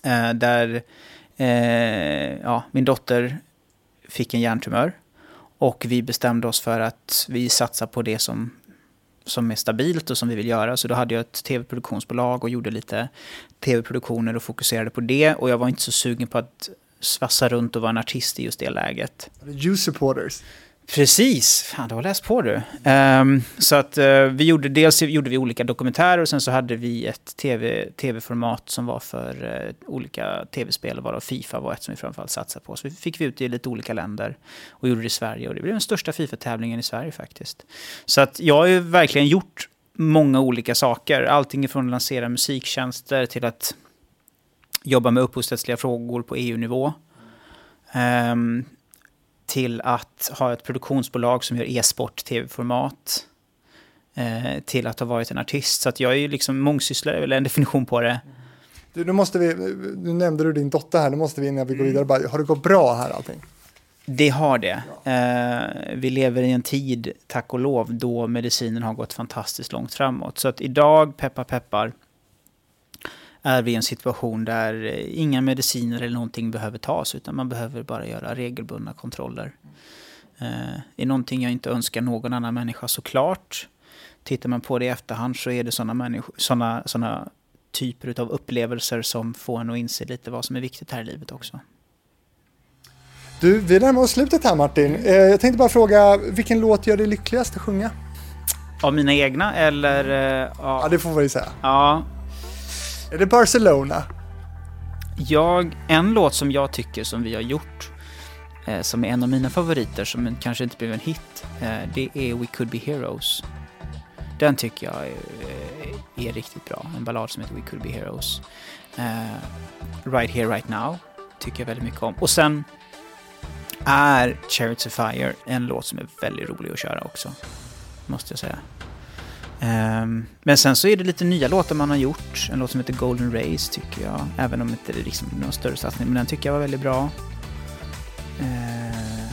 Eh, där eh, ja, min dotter fick en hjärntumör. Och vi bestämde oss för att vi satsar på det som, som är stabilt och som vi vill göra. Så då hade jag ett tv-produktionsbolag och gjorde lite tv-produktioner och fokuserade på det. Och jag var inte så sugen på att svassa runt och vara en artist i just det läget. You supporters. Precis, fan du har läst på du. Um, så att uh, vi gjorde, dels gjorde vi olika dokumentärer och sen så hade vi ett TV, tv-format som var för uh, olika tv-spel, varav Fifa var ett som vi framförallt satsade på. Så vi fick vi ut det i lite olika länder och gjorde det i Sverige och det blev den största Fifa-tävlingen i Sverige faktiskt. Så att jag har ju verkligen gjort många olika saker, allting från att lansera musiktjänster till att jobba med upphovsrättsliga frågor på EU-nivå. Um, till att ha ett produktionsbolag som gör e-sport, tv-format. Eh, till att ha varit en artist. Så att jag är ju liksom mångsysslare, eller en definition på det. Du, nu måste vi, nu nämnde du din dotter här, nu måste vi innan vi går vidare bara, har det gått bra här allting? Det har det. Eh, vi lever i en tid, tack och lov, då medicinen har gått fantastiskt långt framåt. Så att idag, peppar peppar, är vi i en situation där inga mediciner eller någonting behöver tas utan man behöver bara göra regelbundna kontroller. Det är någonting jag inte önskar någon annan människa såklart. Tittar man på det i efterhand så är det sådana, såna, såna typer av upplevelser som får en att inse lite vad som är viktigt här i livet också. Du, vi närmar oss slutet här Martin. Eh, jag tänkte bara fråga, vilken låt gör dig lyckligast att sjunga? Av mina egna eller? Ja, ja det får vi säga. Ja, är det Barcelona? Jag, en låt som jag tycker som vi har gjort, eh, som är en av mina favoriter, som kanske inte blev en hit, eh, det är We Could Be Heroes. Den tycker jag är, är, riktigt bra. En ballad som heter We Could Be Heroes. Eh, right Here Right Now tycker jag väldigt mycket om. Och sen är Chariots of Fire en låt som är väldigt rolig att köra också. Måste jag säga. Um, men sen så är det lite nya låtar man har gjort. En låt som heter Golden Race tycker jag. Även om det inte är liksom någon större satsning. Men den tycker jag var väldigt bra. Uh,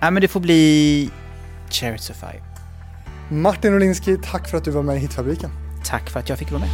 ja, men det får bli Chariots of Fire. Martin Olinski, tack för att du var med i Hitfabriken. Tack för att jag fick vara med.